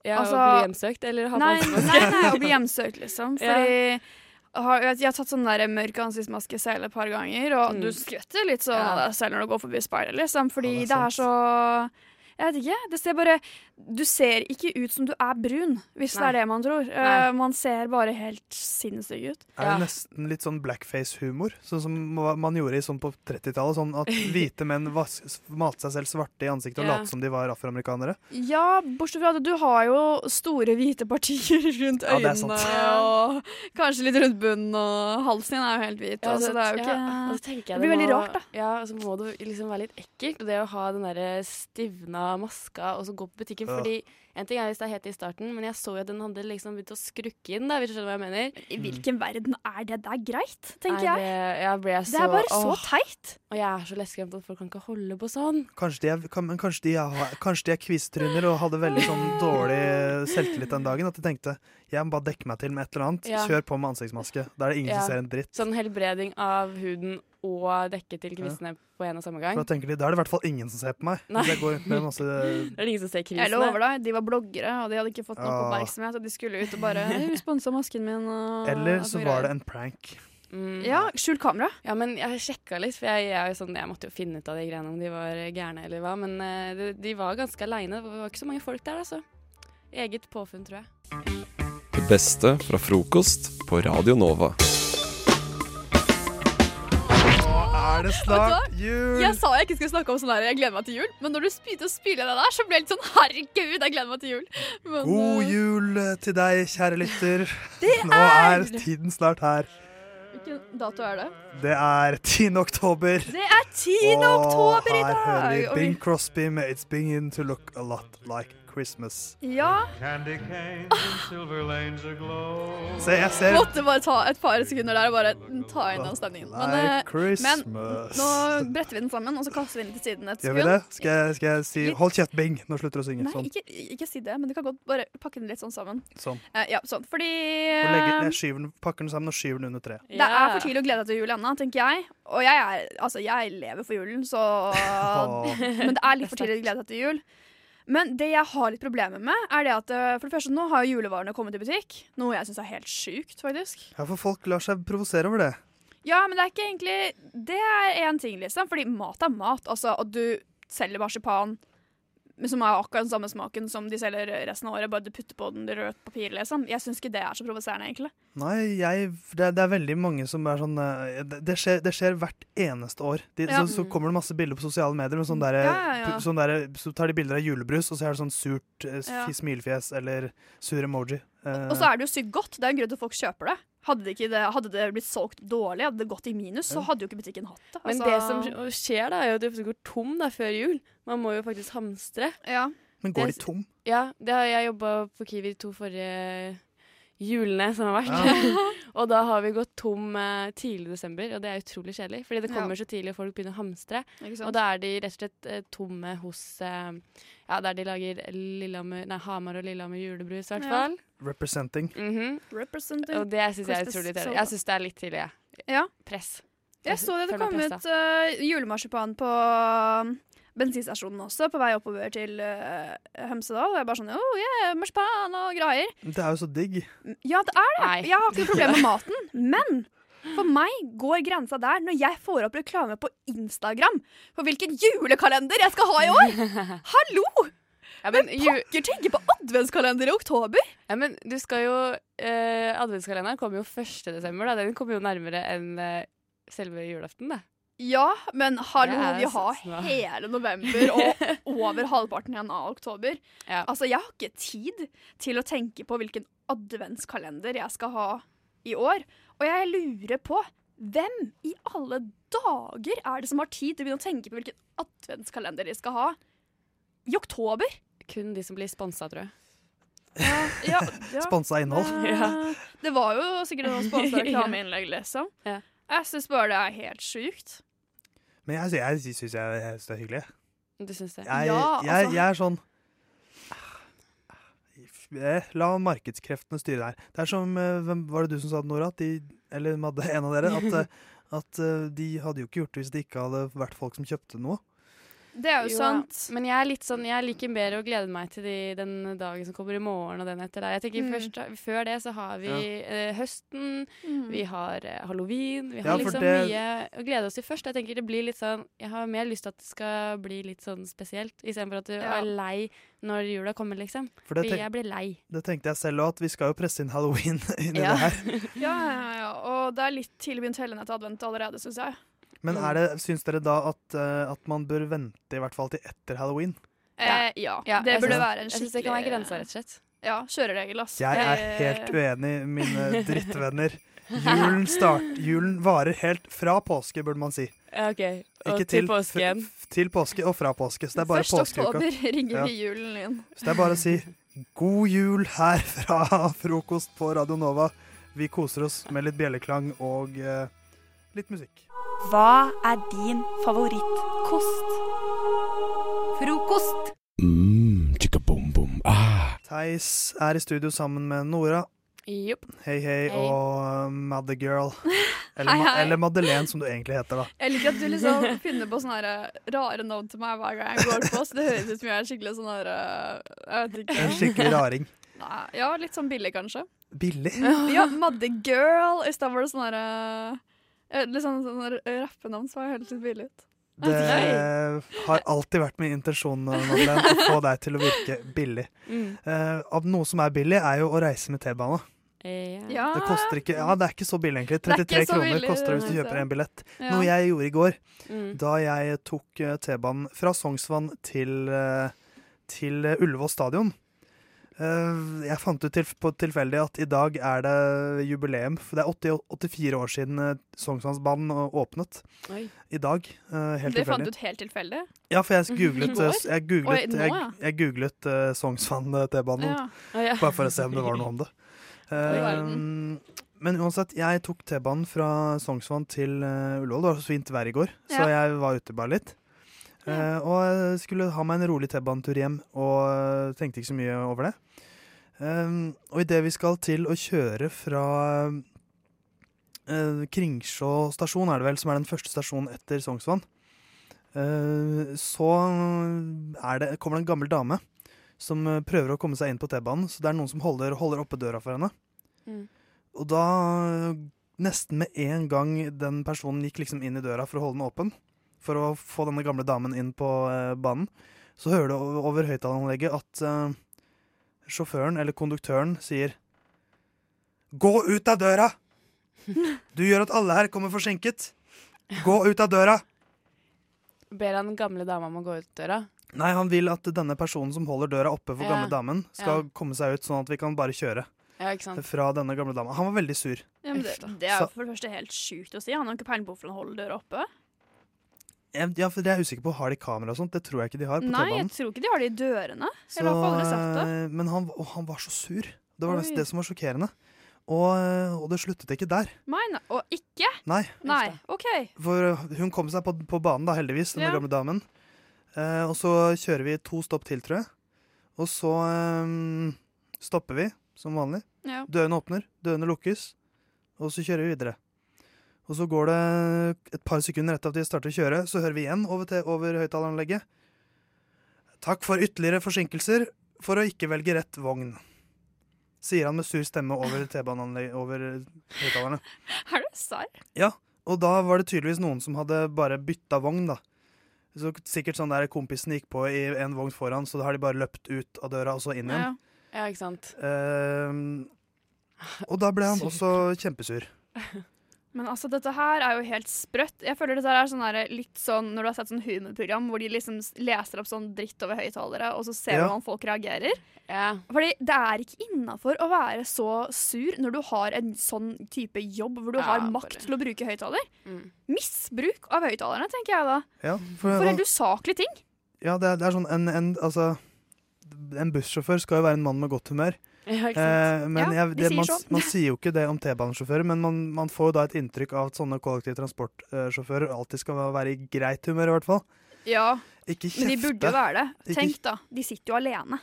Ja, Altså- Å bli hjemsøkt eller ha Nei, nei, nei, å bli hjemsøkt, liksom. Ja. Fordi jeg har, jeg har tatt sånn der mørk ansiktsmaske selv et par ganger, og Mm. du skvetter litt sånn Ja. selv når du går forbi speilet, liksom. Fordi Ja, det det, er er så Jeg vet ikke. Det ser bare Du ser ikke ut som du er brun, hvis det er det man tror. Nei. Eh, man ser bare helt sinnssyk ut. Er det nesten litt sånn blackface-humor, sånn som man gjorde i sånn på 30-tallet? Sånn at hvite menn malte seg selv svarte i ansiktet og Ja. lot som de var afroamerikanere? Ja, bortsett fra at du har jo store hvite partier rundt Ja, det øynene, ja, og kanskje litt rundt bunnen, og halsen din er jo helt hvit. Ja, altså, det er jo ikke og så jeg Det blir veldig må, rart, da. Ja, og så må det liksom være litt ekkelt. Det å ha den derre stivna maska og så gå på butikken. Ja. Fordi en ting er hvis det er helt i starten, men jeg så jo at den hadde liksom begynt å skrukke inn, da, hvis du skjønner hva jeg mener. I hvilken verden er det? Det er greit, tenker jeg. Det, jeg ble Det er bare så åh. teit. Og jeg er så lettskremt at folk kan ikke holde på sånn. Kanskje de er, kan, men kanskje de er, kanskje de er kvisetryner og hadde veldig sånn dårlig selvtillit den dagen. At de tenkte jeg må bare dekke meg til med et eller annet. Ja. Kjør på med ansiktsmaske. Da er det ingen Ja. som ser en dritt. Sånn helbreding av huden og dekke til kvistene på en og samme gang. For da tenker de, da er det i hvert fall ingen som ser på meg. Nei. Jeg går med masse Det er ingen som ser Jeg lover deg, de var bloggere, og de hadde ikke fått nok Ah. oppmerksomhet. Og de skulle ut og bare «Hei, 'Sponsa masken min', og Eller så var det en prank. Mm. Ja, skjult kamera. Ja, men jeg sjekka litt, for jeg, jeg, sånn, jeg måtte jo finne ut av de greiene om de var gærne eller hva. Men eh, de, de var ganske aleine. Det var ikke så mange folk der, altså. Eget påfunn, tror jeg. Det beste fra frokost på Radio Nova. Er det snart jul? Jeg sa jeg ikke skulle snakke om sånn her, jeg gleder meg til jul, men når du begynte å spille det der, så ble jeg litt sånn herregud, jeg gleder meg til jul. Men, God eh, jul til deg, kjære lytter. Det Nå er er- tiden snart her. Hvilken dato er det? Det er 10. oktober. Det er 10. oktober i Og her hører vi Bing Crosby med It's Beginning to Look A Lot Like Christmas. Ja. Se, jeg ser Måtte bare ta et par sekunder der og bare ta inn den stemningen. Men, eh, men nå bretter vi den sammen, og så kaster vi den til siden et sekund. det? Skal jeg, skal jeg si Hold kjeft, Bing. Nå slutter du å synge. Nei, Sånn. ikke, ikke si det, men du kan godt bare pakke den litt sånn sammen. sånn. Uh, ja, sånn. Fordi Og legger, eh, jeg den, pakker den sammen og skyver den under treet. Det er for tidlig å glede deg til jul ennå, tenker jeg. Og jeg, er, altså, jeg lever for julen, så Men det er litt for tidlig å glede seg til jul. Men det jeg har litt problemer med, er det at eh, for det første nå har julevarene kommet i butikk. Noe jeg syns er helt sjukt, faktisk. Ja, for folk lar seg provosere over det. Ja, men det er ikke egentlig Det er én ting, liksom. Fordi mat er mat. Altså, og du selger marsipan som har akkurat den samme smaken som de selger resten av året, bare du putter på den rødt papir, liksom. Jeg syns ikke det er så provoserende, egentlig. Nei, jeg, det, det er veldig mange som er sånn eh, Det, det, skjer, det skjer hvert eneste år. De, Ja. så, så kommer det masse bilder på sosiale medier med sånn der, Ja, ja, sånn der, Så tar de bilder av julebrus, og så er det sånn surt eh, smilefjes eller sur emoji. Eh, Og så er det jo sykt godt. Det er en grunn til at folk kjøper det. Hadde det, ikke det, hadde det blitt solgt dårlig, hadde det gått i minus, så hadde jo ikke butikken hatt det. Men Altså- det som skjer, da, er jo at det går tom da, før jul. Man må jo faktisk hamstre. Ja. Men går de tom? Ja, det har jeg jobba på Kiwi to forrige julene som har vært. Ja. og da har vi gått tom eh, tidlig i desember, og det er utrolig kjedelig. Fordi det Ja. kommer så tidlig, og folk begynner å hamstre. Og da er de rett og slett eh, tomme hos eh, Ja, der de lager Lillehammer, nei, Hamar og Lillehammer julebrus, i hvert Ja. fall. Representing. -hmm. Representing. Og det syns jeg er utrolig tidlig. Jeg syns det er litt tidlig, jeg. Ja. Press. Jeg så det det kom ut uh, julemarsipan på bensinstasjonen også, på vei oppover til uh, Hømsedal. Og jeg bare sånn oh, yeah, marsipan og greier. Det er jo så digg. Ja, det er det. Jeg har ikke noe problem med maten. Men for meg går grensa der når jeg får opp reklame på Instagram for hvilken julekalender jeg skal ha i år! Hallo! Ja, men pokker tenker på adventskalender i oktober? Ja, men du skal jo eh, Adventskalenderen kommer jo 1. desember, da. Den kommer jo nærmere enn eh, selve julaften, da. Ja, men hallo, vi har hele november og over halvparten igjen av oktober. Altså, jeg har ikke tid til å tenke på hvilken adventskalender jeg skal ha i år. Og jeg lurer på hvem i alle dager er det som har tid til å begynne å tenke på hvilken adventskalender de skal ha i oktober? Kun de som blir sponsa, tror jeg. Ja, Sponsa innhold. Ja, Det var jo sikkert noen sponsa Ja. reklameinnlegg, liksom. Jeg syns bare det er helt sjukt. Men jeg, jeg, jeg syns jeg, jeg synes det er hyggelig. Du syns det? Jeg, Ja, altså. jeg er sånn Eh, La markedskreftene styre der. Det er som eh, Hvem var det du som sa det, Nora? At de, eller Madde, en av dere. At, at eh, de hadde jo ikke gjort det hvis det ikke hadde vært folk som kjøpte noe. Det er jo sant. Men jeg er litt sånn, jeg liker mer å glede meg til de, den dagen som kommer i morgen og den etter der. Jeg tenker Mm. først, Før det så har vi eh, høsten, Mm. vi har eh, halloween. Vi har ja, liksom det- mye å glede oss til først. Jeg tenker det blir litt sånn, jeg har mer lyst til at det skal bli litt sånn spesielt, istedenfor at du Ja. er lei når jula kommer, liksom. For det tenk- jeg blir lei. Det tenkte jeg selv òg, at vi skal jo presse inn halloween inni i Ja. det her. Ja, ja, ja. Og det er litt tidlig begynt hellende til advent allerede, syns jeg. Men er det, syns dere da at, eh, at man bør vente i hvert fall til etter halloween? Eh, ja. Ja, det burde være en skikkelig jeg synes det kan være grensa, rett og slett. Ja, kjøreregel, ass. Jeg er Eh, helt uenig, mine drittvenner. Julen, start, julen varer helt fra påske, burde man si. Ok. Og til til, påske igjen. f- til påske og fra påske. Så det er bare 1. påskeuka. oktober ringer Ja. vi julen inn. Så det er bare å si god jul her fra frokost på Radio Nova. Vi koser oss med litt bjelleklang og uh, litt musikk. Hva er din favorittkost? Frokost. Mm. Ah. Theis er i studio sammen med Nora. Yep. Hei, hei, Hei. og uh, Girl. Eller, Hei, hei. eller Madeleine, som du egentlig heter, da. Jeg liker at du liksom finner på sånne rare navn til meg hver gang jeg går på, så det høres ut som jeg er skikkelig sånn her eh, Jeg vet ikke. En skikkelig raring. Nei, ja, litt sånn billig, kanskje. Billig? Ja, Madde Girl. I stad var det sånn herre Litt sånn, sånn rappenavn som høres litt billig ut. Det har alltid vært min intensjon Madeleine, å få deg til å virke billig. Mm. Uh, av noe som er billig, er jo å reise med T-bane. Ja. Det koster ikke Ja, det er ikke så billig, egentlig. Det er ikke 33 kroner billig, koster det hvis du kjøper er en billett. Ja. Noe jeg gjorde i går, Mm. da jeg tok eh, T-banen fra Sognsvann til, eh, til eh, Ullevål stadion. Eh, Jeg fant ut til, på tilfeldig at i dag er det jubileum. For det er 80, 84 år siden eh, Sognsvannsbanen å- åpnet. Oi. I dag. Helt Helt Det fant du ut helt tilfeldig? Ja, for jeg googlet, eh, jeg googlet, jeg, ja. jeg googlet uh, Sognsvann T-banen. Ja. Å, ja. Bare for å se om det var noe om det. Um, men uansett, jeg tok T-banen fra Sognsvann til uh, Ullevål. Det var så fint vær i går, så jeg var ute bare litt. Uh, og jeg skulle ha meg en rolig T-banetur hjem, og uh, tenkte ikke så mye over det. Um, og idet vi skal til å kjøre fra uh, Kringsjå stasjon, er det vel, som er den første stasjonen etter Sognsvann, uh, så er det, kommer det en gammel dame som prøver å komme seg inn på T-banen. Så det er noen som holder, holder oppe døra for henne. Mm. Og da, nesten med en gang den personen gikk liksom inn i døra for å holde den åpen, for å få denne gamle damen inn på eh, banen, så hører du over, over høyttaleranlegget at uh, sjåføren, eller konduktøren, sier Gå ut av døra! Du gjør at alle her kommer forsinket. Gå ut av døra! Ber han den gamle dama om å gå ut døra? Nei, han vil at denne personen som holder døra oppe for Ja, gamle damen, skal ja. komme seg ut, sånn at vi kan bare kjøre. Ja, ikke sant? Fra denne gamle dama. Han var veldig sur. Ja, men det, det er for det første helt sjukt å si. Han har ikke peiling på hvorfor han holder døra oppe. Ja, for det er jeg usikker på. Har de kamera og sånt? Det tror jeg ikke de har på Nei, jeg tror ikke de har det i dørene. Så, Eller i hvert fall aldri sett det. eh, Men han, og han var så sur. Det var Oi. nesten det som var sjokkerende. Og, eh, og det sluttet ikke der. Nei, nei, og ikke? Nei. Nei, OK. For eh, hun kom seg på, på banen, da, heldigvis, den Ja. gamle damen. Eh, og så kjører vi to stopp til, tror jeg. Og så eh, stopper vi, som vanlig. Ja. Dørene åpner, dørene lukkes, og så kjører vi videre. Og så går det et par sekunder etter at de starter å kjøre, så hører vi igjen over, til- over høyttaleranlegget. Takk for ytterligere forsinkelser for å ikke velge rett vogn. Sier han med sur stemme over T-baneanlegg over høyttalerne. Er du serr? Ja, og da var det tydeligvis noen som hadde bare bytta vogn, da. Så sikkert sånn der kompisen gikk på i en vogn foran, så da har de bare løpt ut av døra og så inn igjen. Ja, ikke sant? Uh, og da ble han også kjempesur. Men altså, dette her er jo helt sprøtt. Jeg føler dette her er sånn her, litt sånn når du har sett sånn humorprogram hvor de liksom leser opp sånn dritt over høyttalere, og så ser du Ja. hvordan folk reagerer. Fordi det er ikke innafor å være så sur når du har en sånn type jobb hvor du Ja, har makt til å bruke høyttaler. Misbruk av høyttalerne, tenker jeg da. Ja, For for, helt usaklige ting. ja det, er, det er sånn en, en Altså, en bussjåfør skal jo være en mann med godt humør. Ja, Eh, men Ja, jeg, de sier man, sånn. man sier jo ikke det om T-banesjåfører, men man, man får jo da et inntrykk av at sånne kollektivtransportsjåfører alltid skal være i greit humør, i hvert fall. Ja, Ikke men de burde være det. Ikke- Tenk da, de sitter jo alene.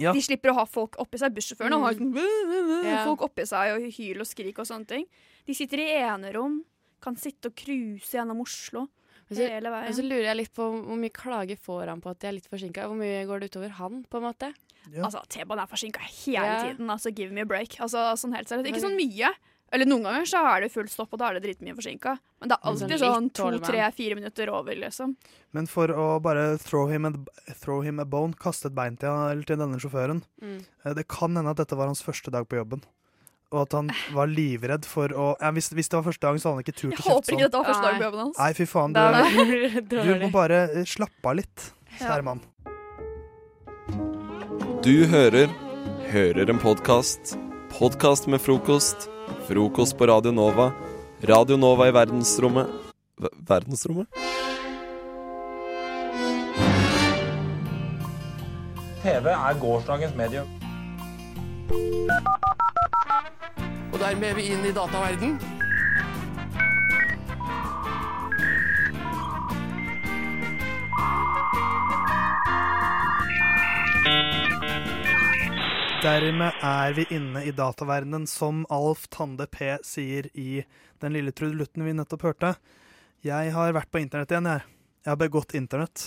Ja. De slipper å ha folk oppi seg. Bussjåførene har mm. Folk oppi seg og hyl og skrik og sånne ting. De sitter i enerom, kan sitte og cruise gjennom Oslo så, hele men så lurer jeg litt på hvor mye klager får han på at de er litt forsinka. Hvor mye går det utover han, på en måte? Altså, T-banen er forsinka hele Ja. tiden. Altså, give me a break. Altså, sånn helt seriøst. Ikke sånn mye. Eller noen ganger så er det fullt stopp, og da er det dritmye forsinka. Men det er alltid sånn sånn to-tre-fire minutter over, liksom. Men for å bare throw him a, throw him a bone, kaste et bein til, til denne sjåføren Mm. eh, Det kan hende at dette var hans første dag på jobben. Og at han var livredd for å ja, hvis, hvis det var første dag, så hadde han ikke turt Jeg å kjefte håper ikke dette var første dag på jobben hans. Nei, fy faen. Du, du må bare eh, slappe av litt, Ja. kjære mann. Du hører Hører en podkast. Podkast med frokost. Frokost på Radio Nova. Radio Nova i verdensrommet v Verdensrommet? TV er gårsdagens medium. Og dermed er vi inn i dataverden. Dermed er vi inne i dataverdenen, som Alf Tande P sier i den lille trudelutten vi nettopp hørte. Jeg har vært på internett igjen, jeg. Jeg har begått internett,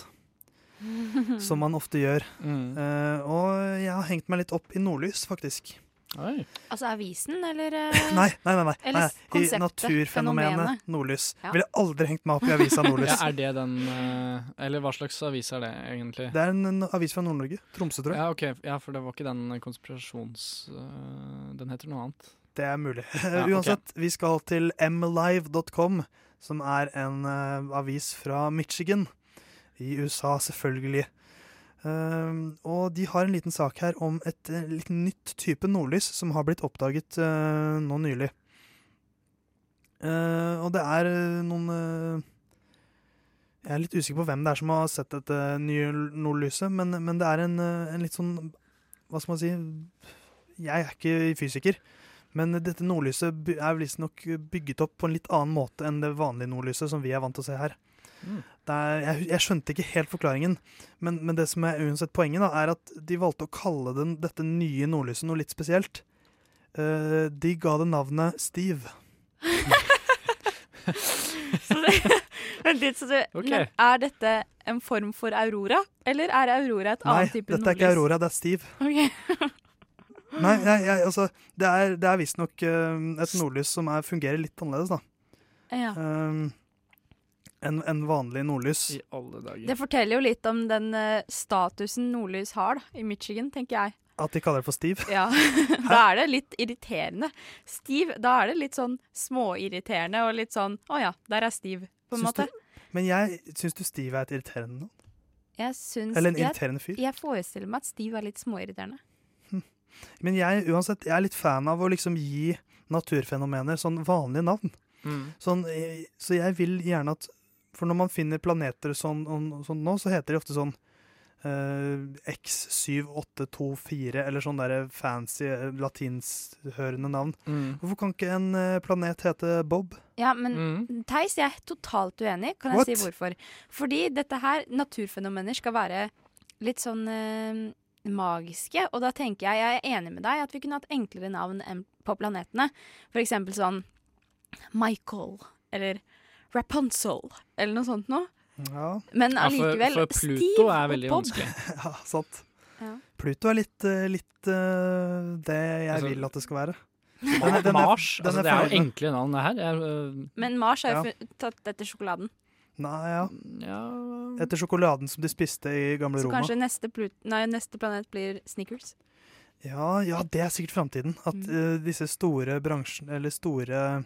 som man ofte gjør. Eh, og jeg har hengt meg litt opp i nordlys, faktisk. Altså avisen, eller eh, Nei, nei, nei. nei. Eller nei. I naturfenomenet nordlys. Ja. Ville aldri hengt meg opp i avisa Nordlys. Ja, er det den eh, Eller hva slags avis er det, egentlig? Det er en, en avis fra Nord-Norge. Tromsø, tror jeg. Ja, ok. Ja, for det var ikke den konspirasjons... eh, den heter noe annet. Det er mulig. Ja, Uansett, Uansett, vi skal til mlive.com, som er en uh, avis fra Michigan i USA, selvfølgelig. Ehm, og de har en liten sak her om et eh, litt nytt type nordlys som har blitt oppdaget uh, nå nylig. Uh, og det er noen Jeg er litt usikker på hvem det er som har sett dette nye nordlyset, men, men det er en, en litt sånn Hva skal man si Jeg er ikke fysiker, men dette nordlyset er visstnok bygget opp på en litt annen måte enn det vanlige nordlyset som vi er vant til å se her. Mm. Det er, jeg, jeg skjønte ikke helt forklaringen, men, men det som er uansett poenget, da, er at de valgte å kalle den, dette nye nordlyset noe litt spesielt. Uh, de ga det navnet Steve. Vent litt, så det, okay. men Er dette en form for aurora, eller er aurora et Nei, annet type dette er ikke Aurora, det er Steve. Okay. Nei, jeg, jeg, altså, det er, det er visstnok uh, et nordlys som er, fungerer litt annerledes, da. Ja. Um, enn en vanlig nordlys. I alle dager. Det forteller jo litt om den uh, statusen nordlys har da, i Michigan, tenker jeg. At de kaller det for Steve. Ja, Da er det litt irriterende. Steve, da er det litt sånn småirriterende og litt sånn Å ja, der er Steve, på en Syns måte. Du, men jeg syns du Steve er et irriterende navn? Jeg syns Eller en irriterende fyr? Jeg forestiller meg at Steve er litt småirriterende. Men jeg, uansett, jeg er litt fan av å liksom gi naturfenomener sånn vanlige navn. Mm. Sånn, eh, så jeg vil gjerne at For når man finner planeter sånn, og- sånn nå, så heter de ofte sånn eh, X7824, eller sånn der fancy eh, latinshørende navn. Mm. Hvorfor kan ikke en eh, planet hete Bob? Ja, men Theis, jeg er totalt uenig. Kan What? jeg si hvorfor? Fordi dette her, naturfenomener, skal være litt sånn eh, magiske. Og da tenker jeg, jeg er enig med deg, at vi kunne hatt enklere navn enn på planetene. For eksempel sånn Michael, eller Rapunzel, eller noe sånt noe. Ja. Men Ja, for- allikevel, for Pluto Steve er og veldig Bob. vanskelig. ja, sant. Ja. Pluto er litt, eh, litt uh, det jeg Altså, vil at det skal være. Ma- Mars. den altså, det er jo enkle navn, det her. Er, uh, Men Mars er jo Ja. tatt etter sjokoladen. Nei, ja. Etter sjokoladen som de spiste i gamle Roma. Så Roma. kanskje neste, Plut nei, neste planet blir Snickers. Ja, ja, det er sikkert framtiden. At Mm. eh, disse store bransjene, eller store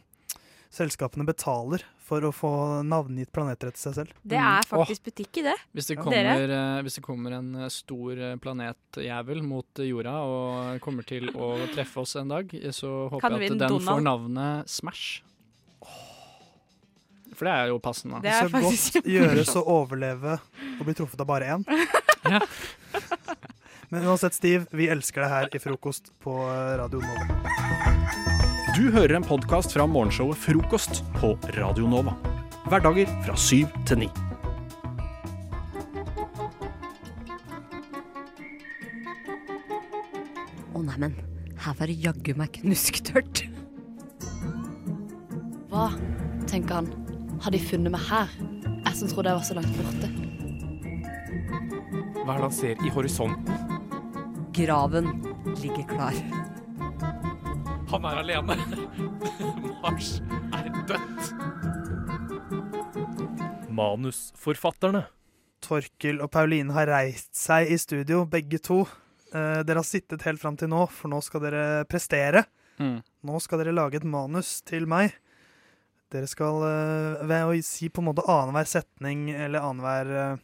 selskapene betaler for å få navngitt planeter etter seg selv. Det er faktisk butikk i det. Hvis det, kommer, Dere? eh, hvis det kommer en eh, stor eh, planetjævel mot jorda og kommer til å treffe oss en dag, så håper jeg at den den får navnet Smash. For det er jo passende. Det er så faktisk godt gjøres å overleve og bli truffet av bare én. Men uansett, Steve, vi elsker deg her i frokost på Radio Nova. Du hører en podkast fra morgenshowet Frokost på Radio Nova. Hverdager fra syv til ni. Å neimen, her var det jaggu meg knusktørt. Hva, tenker han, har de funnet meg her? Jeg som trodde jeg var så langt borte. Hva er det han ser i horisonten? Graven ligger klar. Han er alene. Mars er dødt. Manusforfatterne. Torkel og Pauline har reist seg i studio, begge to. Eh, dere har sittet helt fram til nå, for nå skal dere prestere. Mm. Nå skal dere lage et manus til meg. Dere skal eh, ved å si på en måte annenhver setning eller annenhver uh,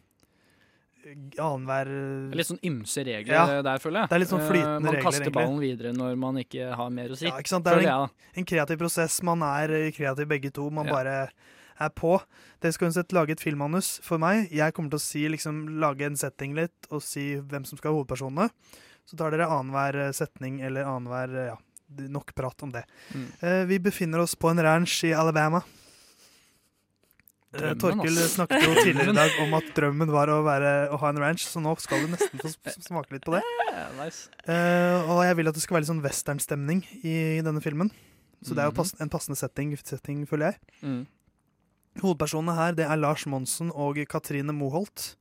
Annenhver Det er Litt sånn ymse regler Ja. der, føler jeg. Det er litt sånn flytende regler, Man kaster ballen videre når man ikke har mer å si. Ja, ikke sant? Det er en, en kreativ prosess. Man er eh, kreativ begge to. Man Ja. bare er på. Dere skal uansett lage et filmmanus for meg. Jeg kommer til å si, liksom, lage en setting litt og si hvem som skal være hovedpersonene. Så tar dere annenhver eh, setning eller annenhver eh, Ja, nok prat om det. Mm. Eh, vi befinner oss på en ranch i Alabama. Eh, Drømmen, Torkel ass. snakket jo tidligere i dag om at drømmen var å, være, å ha en ranch, så nå skal du nesten få smake litt på det. Nice. Uh, og jeg vil at det skal være litt sånn westernstemning i, i denne filmen. Så det er jo Mhm. pass, en passende setting, setting, føler jeg. Mm. Hovedpersonene her det er Lars Monsen og Katrine Moholt.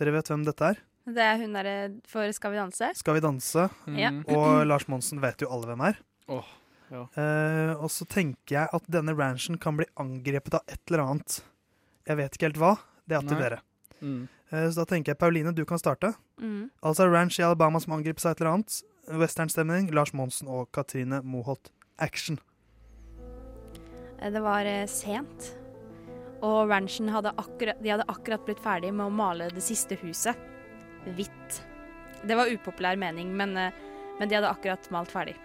Dere vet hvem dette er? Det er hun derre for Skal vi danse. Skal vi danse? Ja. Og Lars Monsen vet jo alle hvem er. Oh, ja. uh, og så tenker jeg at denne ranchen kan bli angrepet av et eller annet. Jeg vet ikke helt hva. Det er opp til Nei. dere. Mm. Eh, så da tenker jeg Pauline, du kan starte. Mm. Altså ranch i Alabama som angriper seg et eller annet. Westernstemning. Lars Monsen og Katrine Moholt. Action. Eh, Det var eh, sent, og ranchen hadde akkurat, de hadde akkurat blitt ferdig med å male det siste huset. Hvitt. Det var upopulær mening, men, men de hadde akkurat malt ferdig.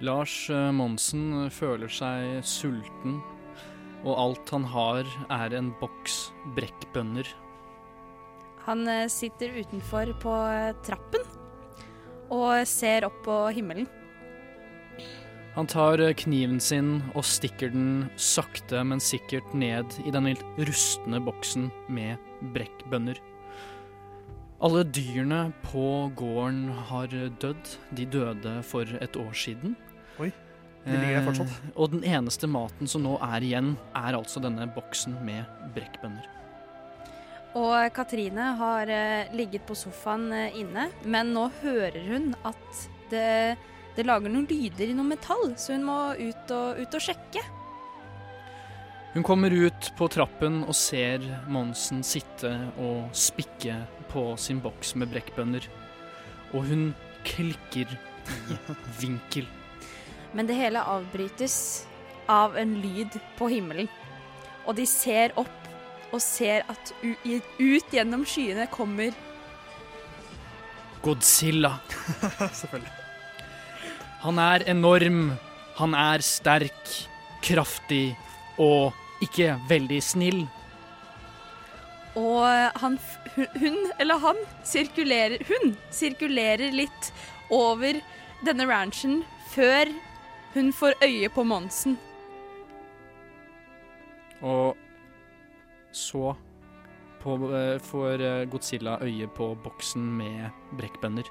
Lars Monsen føler seg sulten, og alt han har er en boks brekkbønner. Han eh, sitter utenfor på eh, trappen og ser opp på himmelen. Han tar eh, kniven sin og stikker den sakte, men sikkert ned i den litt rustne boksen med brekkbønner. Alle dyrene på gården har dødd. De døde for et år siden. Oi, de ligger der fortsatt. Eh, og den eneste maten som nå er igjen, er altså denne boksen med brekkbønner. Og Katrine har eh, ligget på sofaen eh, inne, men nå hører hun at det, det lager noen lyder i noe metall, så hun må ut og, ut og sjekke. Hun kommer ut på trappen og ser Monsen sitte og spikke på sin boks med brekkbønner. Og hun klikker i vinkel. Men det hele avbrytes av en lyd på himmelen. Og de ser opp og ser at u ut gjennom skyene kommer Godzilla. Selvfølgelig. Han er enorm, han er sterk, kraftig og ikke veldig snill. Og han, hun, hun eller han sirkulerer Hun sirkulerer litt over denne ranchen før hun får øye på Monsen. Og så på, eh, får eh, Godzilla øye på boksen med brekkbønner.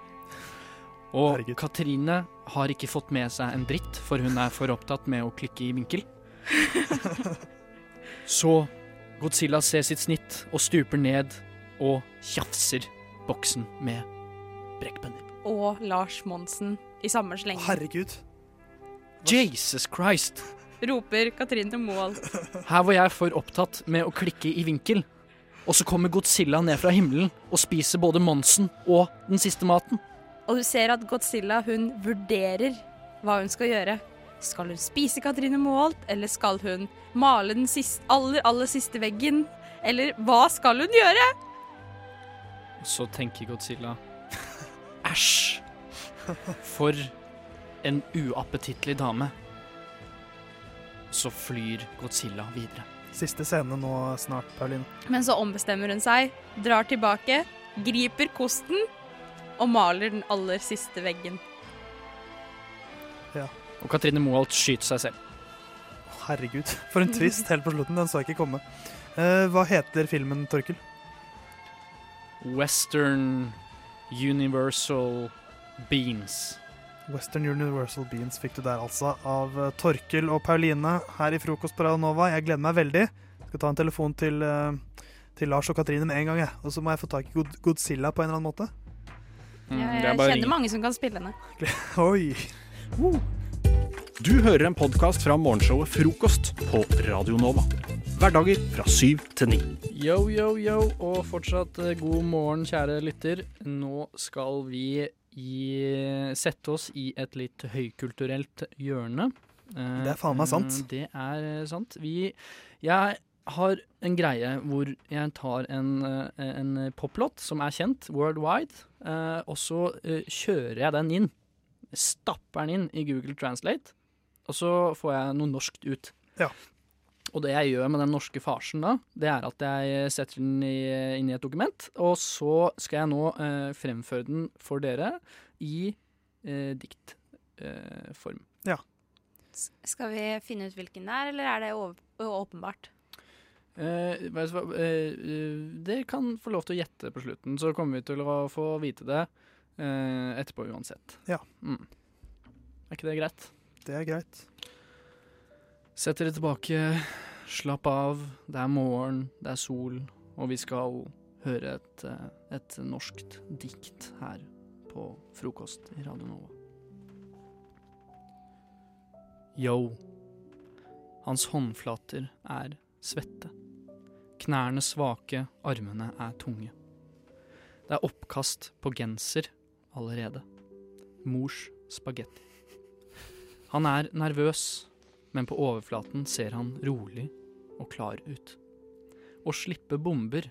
Og Katrine har ikke fått med seg en dritt, for hun er for opptatt med å klikke i vinkel. Så Godzilla ser sitt snitt og stuper ned og tjafser boksen med brekkbønner. Og Lars Monsen i samme sleng. Herregud. Jesus Christ! Roper Katrine mål. Her var jeg for opptatt med å klikke i vinkel. Og så kommer Godzilla ned fra himmelen og spiser både Monsen og den siste maten. Og du ser at Godzilla hun vurderer hva hun skal gjøre. Skal hun spise Katrine Moholt, eller skal hun male den siste, aller, aller siste veggen? Eller hva skal hun gjøre? Så tenker Godzilla Æsj! For en uappetittlig dame. Så flyr Godzilla videre. Siste scene nå snart, Pauline. Men så ombestemmer hun seg, drar tilbake, griper kosten og maler den aller siste veggen. Ja. Og Katrine Moholt skyter seg selv. Herregud, for en twist helt på slutten. Den så jeg ikke komme. Eh, hva heter filmen, Torkel? Western Universal Beans. Western Universal Beans fikk du der altså, av eh, Torkel og Pauline her i Frokost på Radio Nova. Jeg gleder meg veldig. Jeg Skal ta en telefon til, eh, til Lars og Katrine med en gang, jeg. Og så må jeg få tak i God Godzilla på en eller annen måte. Mm, Jeg, jeg kjenner mange som kan spille henne. Oi. Du hører en podkast fra morgenshowet Frokost på Radio Nova. Hverdager fra syv til ni. Yo, yo, yo, og fortsatt eh, god morgen, kjære lytter. Nå skal vi i, sette oss i et litt høykulturelt hjørne. Det er faen meg sant. eh, Det er eh, sant. Vi Jeg har en greie hvor jeg tar en, eh, en poplåt som er kjent worldwide, og så kjører jeg den inn. Stapper den inn i Google Translate, og så får jeg noe norskt ut. Ja. Og det jeg gjør med den norske farsen da, det er at jeg setter den i, inn i et dokument, og så skal jeg nå eh, fremføre den for dere i eh, diktform. ja. Skal vi finne ut hvilken det er, eller er det åpenbart? Eh, eh, eh, dere kan få lov til å gjette på slutten, så kommer vi til å få vite det eh, etterpå uansett. Ja. Mm. Er ikke det greit? Det er greit. Sett dere tilbake, slapp av. Det er morgen, det er sol, og vi skal høre et, eh, et norskt dikt her på frokost i Radio Nova. Yo. Hans håndflater er svette. Knærne svake, armene er tunge. Det er oppkast på genser allerede. Mors spagetti. Han er nervøs, men på overflaten ser han rolig og klar ut. Å slippe bomber.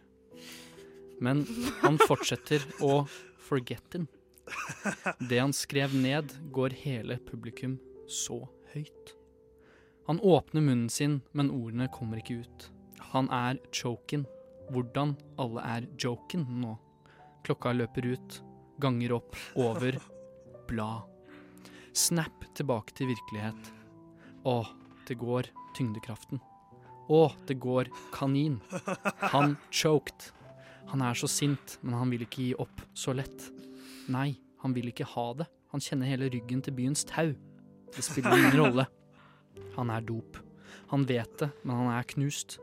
Men han fortsetter å forget him. Det han skrev ned, går hele publikum så høyt. Han åpner munnen sin, men ordene kommer ikke ut. Han er choken. Hvordan alle er joken nå. Klokka løper ut, ganger opp, over, blad. Snap tilbake til virkelighet. Å, det går tyngdekraften. Å, det går kanin. Han choked. Han er så sint, men han vil ikke gi opp så lett. Nei, han vil ikke ha det. Han kjenner hele ryggen til byens tau. Det spiller ingen rolle. Han er dop. Han vet det, men han er knust.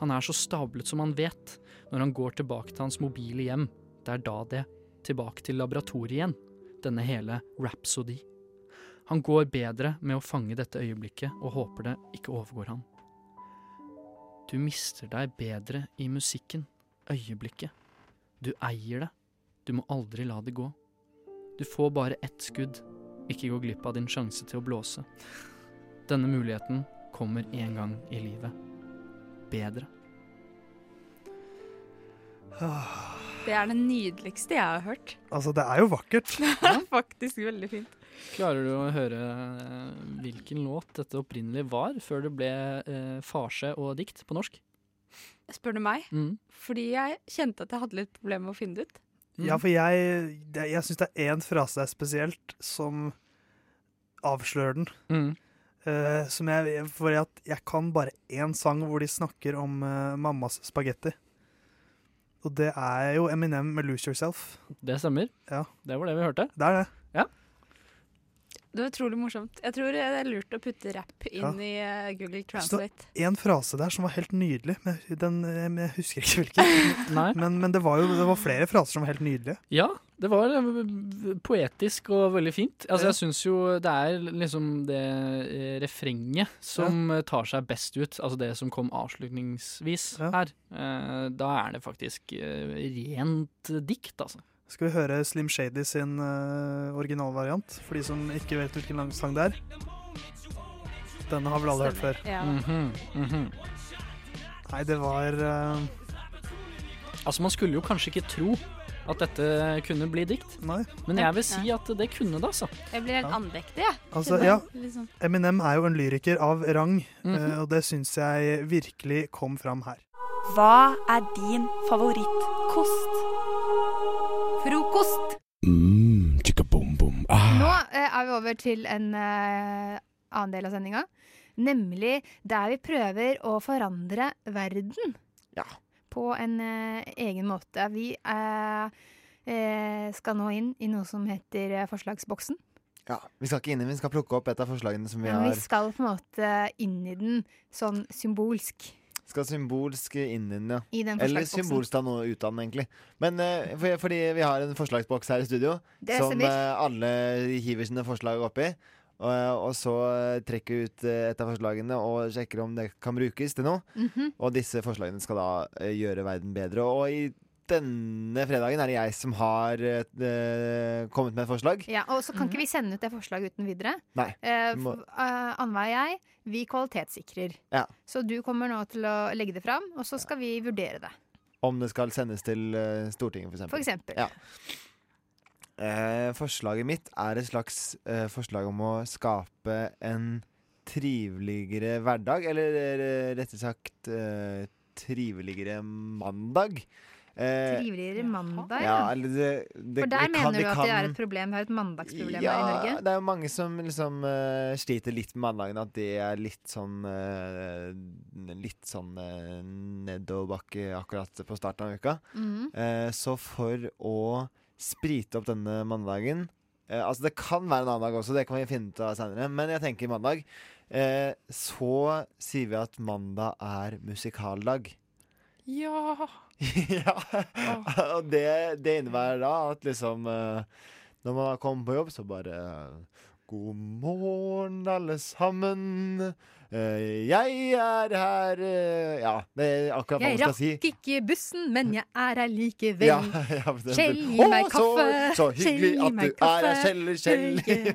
Han er så stablet som han vet. Når han går tilbake til hans mobile hjem, det er da det. Tilbake til laboratoriet igjen. Denne hele rhapsody. Han går bedre med å fange dette øyeblikket og håper det ikke overgår han. Du mister deg bedre i musikken. Øyeblikket. Du eier det. Du må aldri la det gå. Du får bare ett skudd. Ikke gå glipp av din sjanse til å blåse. Denne muligheten kommer en gang i livet. Bedre. Det er det nydeligste jeg har hørt. Altså, det er jo vakkert. Det er faktisk veldig fint. Klarer du å høre eh, hvilken låt dette opprinnelig var, før det ble eh, farse og dikt på norsk? Spør du meg? Mm. Fordi jeg kjente at jeg hadde litt problemer med å finne det ut. Ja, for jeg, jeg syns det er én frase der spesielt som avslører den. Mm. Uh, som jeg, for at jeg kan bare én sang hvor de snakker om uh, mammas spagetti. Og det er jo Eminem med 'Lose Yourself'. Det stemmer. Ja. Det var det vi hørte. Det er det. Ja. Det var utrolig morsomt. Jeg tror det er lurt å putte rapp inn Ja. i eh, Google Så Translate. en frase der som var helt nydelig, men den, eh, jeg husker ikke hvilken. Men, men det var jo det var flere fraser som var helt nydelige. Ja, det var eh, poetisk og veldig fint. Altså, Jeg syns jo det er liksom det refrenget som ja. tar seg best ut. Altså det som kom avslutningsvis her. Eh, da er det faktisk rent dikt, altså. Skal vi høre Slim Shady sin uh, originalvariant, for de som ikke vet hvilken lang sang det er? Denne har vel alle hørt før. Ja. Mhm, mhm. Nei, det var uh... Altså, man skulle jo kanskje ikke tro at dette kunne bli dikt. Men jeg vil si at det kunne det, altså. Jeg blir helt andektig, jeg. Altså, ja. Liksom. Eminem er jo en lyriker av rang, mm -hmm. uh, og det syns jeg virkelig kom fram her. Hva er din favorittkost? Frokost! Mm, chicka bom. boom. Ah. Nå eh, er vi over til en eh, annen del av sendinga. Nemlig der vi prøver å forandre verden. På en eh, egen måte. Vi eh, eh, skal nå inn i noe som heter eh, Forslagsboksen. Ja, Vi skal ikke inn i den, vi skal plukke opp et av forslagene som vi ja, har vi skal på en måte inn i den sånn symbolsk. Skal symbolsk inn den, ja. I den Eller symbolsk ta noe ut av den, egentlig. Men uh, for, fordi vi har en forslagsboks her i studio Det som eh, alle hiver sine forslag oppi. Og, og så eh, trekker vi ut eh, et av forslagene og sjekker om det kan brukes til noe. Mhm. Og disse forslagene skal da eh, gjøre verden bedre. Og i denne fredagen er det jeg som har uh, kommet med et forslag. Ja, og så kan ikke vi sende ut det forslaget uten videre. Nei. Eh, må- uh, eh, Annveig og jeg, vi kvalitetssikrer. Ja. Så du kommer nå til å legge det fram, og så skal vi vurdere det. Om det skal sendes til uh, Stortinget, for eksempel. For eksempel. Ja. Eh, forslaget mitt er et slags forslag om å skape en triveligere hverdag. Eller rettere sagt triveligere mandag. Eh, Triveligere mandag, ja. ja. eller det, det, For der det kan- mener du at det kan- er et problem? Vi har et mandagsproblem ja, her i Norge? det er jo mange som liksom uh, sliter litt med mandagen. At det er litt sånn uh, Litt sånn uh, nedoverbakke akkurat på starten av uka. Mm. Uh, så for å sprite opp denne mandagen eh, Altså, det kan være en annen dag også, det kan vi finne ut av seinere, men jeg tenker mandag. Eh, så sier vi at mandag er musikaldag. Ja. ja. Og det, det innebærer da at liksom eh, Når man har kommet på jobb, så bare God morgen, alle sammen. Eh, jeg er her eh, Ja, det er akkurat hva man skal si. Jeg rakk ikke bussen, men jeg er her likevel. Ja, ja, Kjell, gi meg kaffe. Så, så hyggelig Kjell, at meg kaffe. er her. Kjell. Kjell.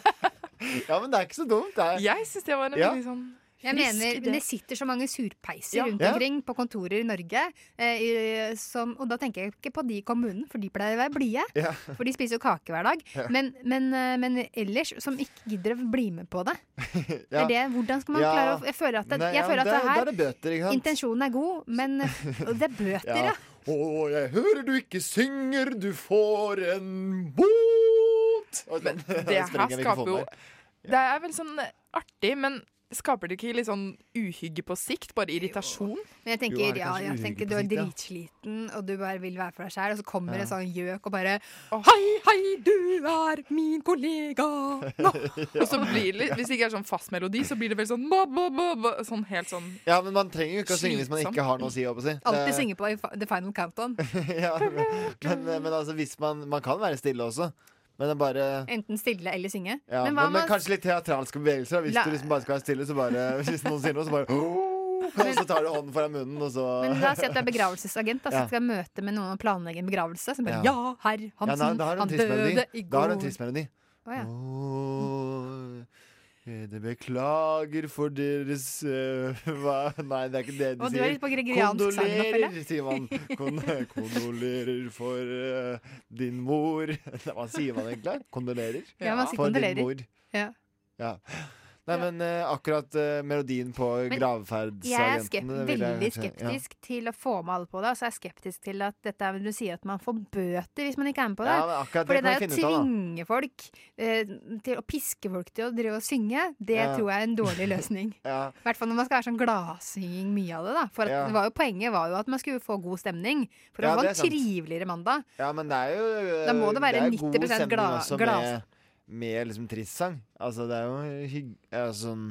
ja, men det er ikke så dumt. Det. Jeg syns det var en Ja. sånn Jeg frisk mener, idé. Det sitter så mange surpeiser Ja. rundt Ja. omkring på kontorer i Norge. Eh, i- som, og da tenker jeg ikke på de i kommunen, for de pleier å være blide. Ja. For de spiser jo kake hver dag. Ja. Men, men, eh, men ellers, som ikke gidder å bli med på det. Ja. Er det hvordan skal man Ja. klare å Jeg føler at det, Nei, jeg ja, føler at det her er bøter, ikke sant? Intensjonen er god, men det er bøter, ja. Å, jeg hører du ikke synger, du får en bot! Sånn. Det her skaper jo. Det er vel sånn artig, men skaper det ikke litt sånn uhygge på sikt? Bare irritasjon? Men jeg tenker, er ja, jeg tenker du er dritsliten, og du bare vil være for deg sjæl, og så kommer Ja. en sånn gjøk og bare Hei, hei, du er min kollega! Nå. Og så blir det, litt- Hvis det ikke er sånn fast melodi, så blir det vel sånn ba, ba, ba, ba, Sånn helt sånn Ja, men man trenger jo ikke å synge hvis man ikke har noe å si. Alltid Det- synge på i The Final Countdown. ja, men, men altså, hvis man Man kan være stille også, men det bare Enten stille eller synge. ja, men men, men, kanskje litt teatralske bevegelser. Hvis La- du liksom bare skal være stille, så bare Hvis noen sier noe, så bare Og så tar du hånden foran munnen, og så men la oss si at du er begravelsesagent, da, så Ja. skal møte med noen og planlegge en begravelse. Så bare, Ja. ja, herr Ja, Hansen, da, da han døde i Da har du en går. trist melodi. Å, ja. Åh, det beklager for deres uh, hva? Nei, det er ikke det de sier. er Kondolerer, sier man. Kon kondolerer for uh, din mor. Hva sier man egentlig? Kondolerer? Ja, man sier for kondolerer. din mor. Ja. Ja. Nei, men uh, akkurat uh, melodien på Men Jeg er skep veldig kanskje- ja. skeptisk til å få med alle på det. Og så er jeg skeptisk til at dette er, du sier at man får bøter hvis man ikke er med på det. Ja, det For det vi er å tvinge folk uh, til å piske folk til å drive og synge, det Ja. tror jeg er en dårlig løsning. Ja. I hvert fall når man skal være sånn gladsynging mye av det. da For at Ja. det var jo, Poenget var jo at man skulle få god stemning. For å Ja, få det en er sant. triveligere mandag. Ja, men det er jo Da må det være det 90% god stemning glad- glad- Med, liksom tristsang. Altså, det er jo hygg... Altså, sånn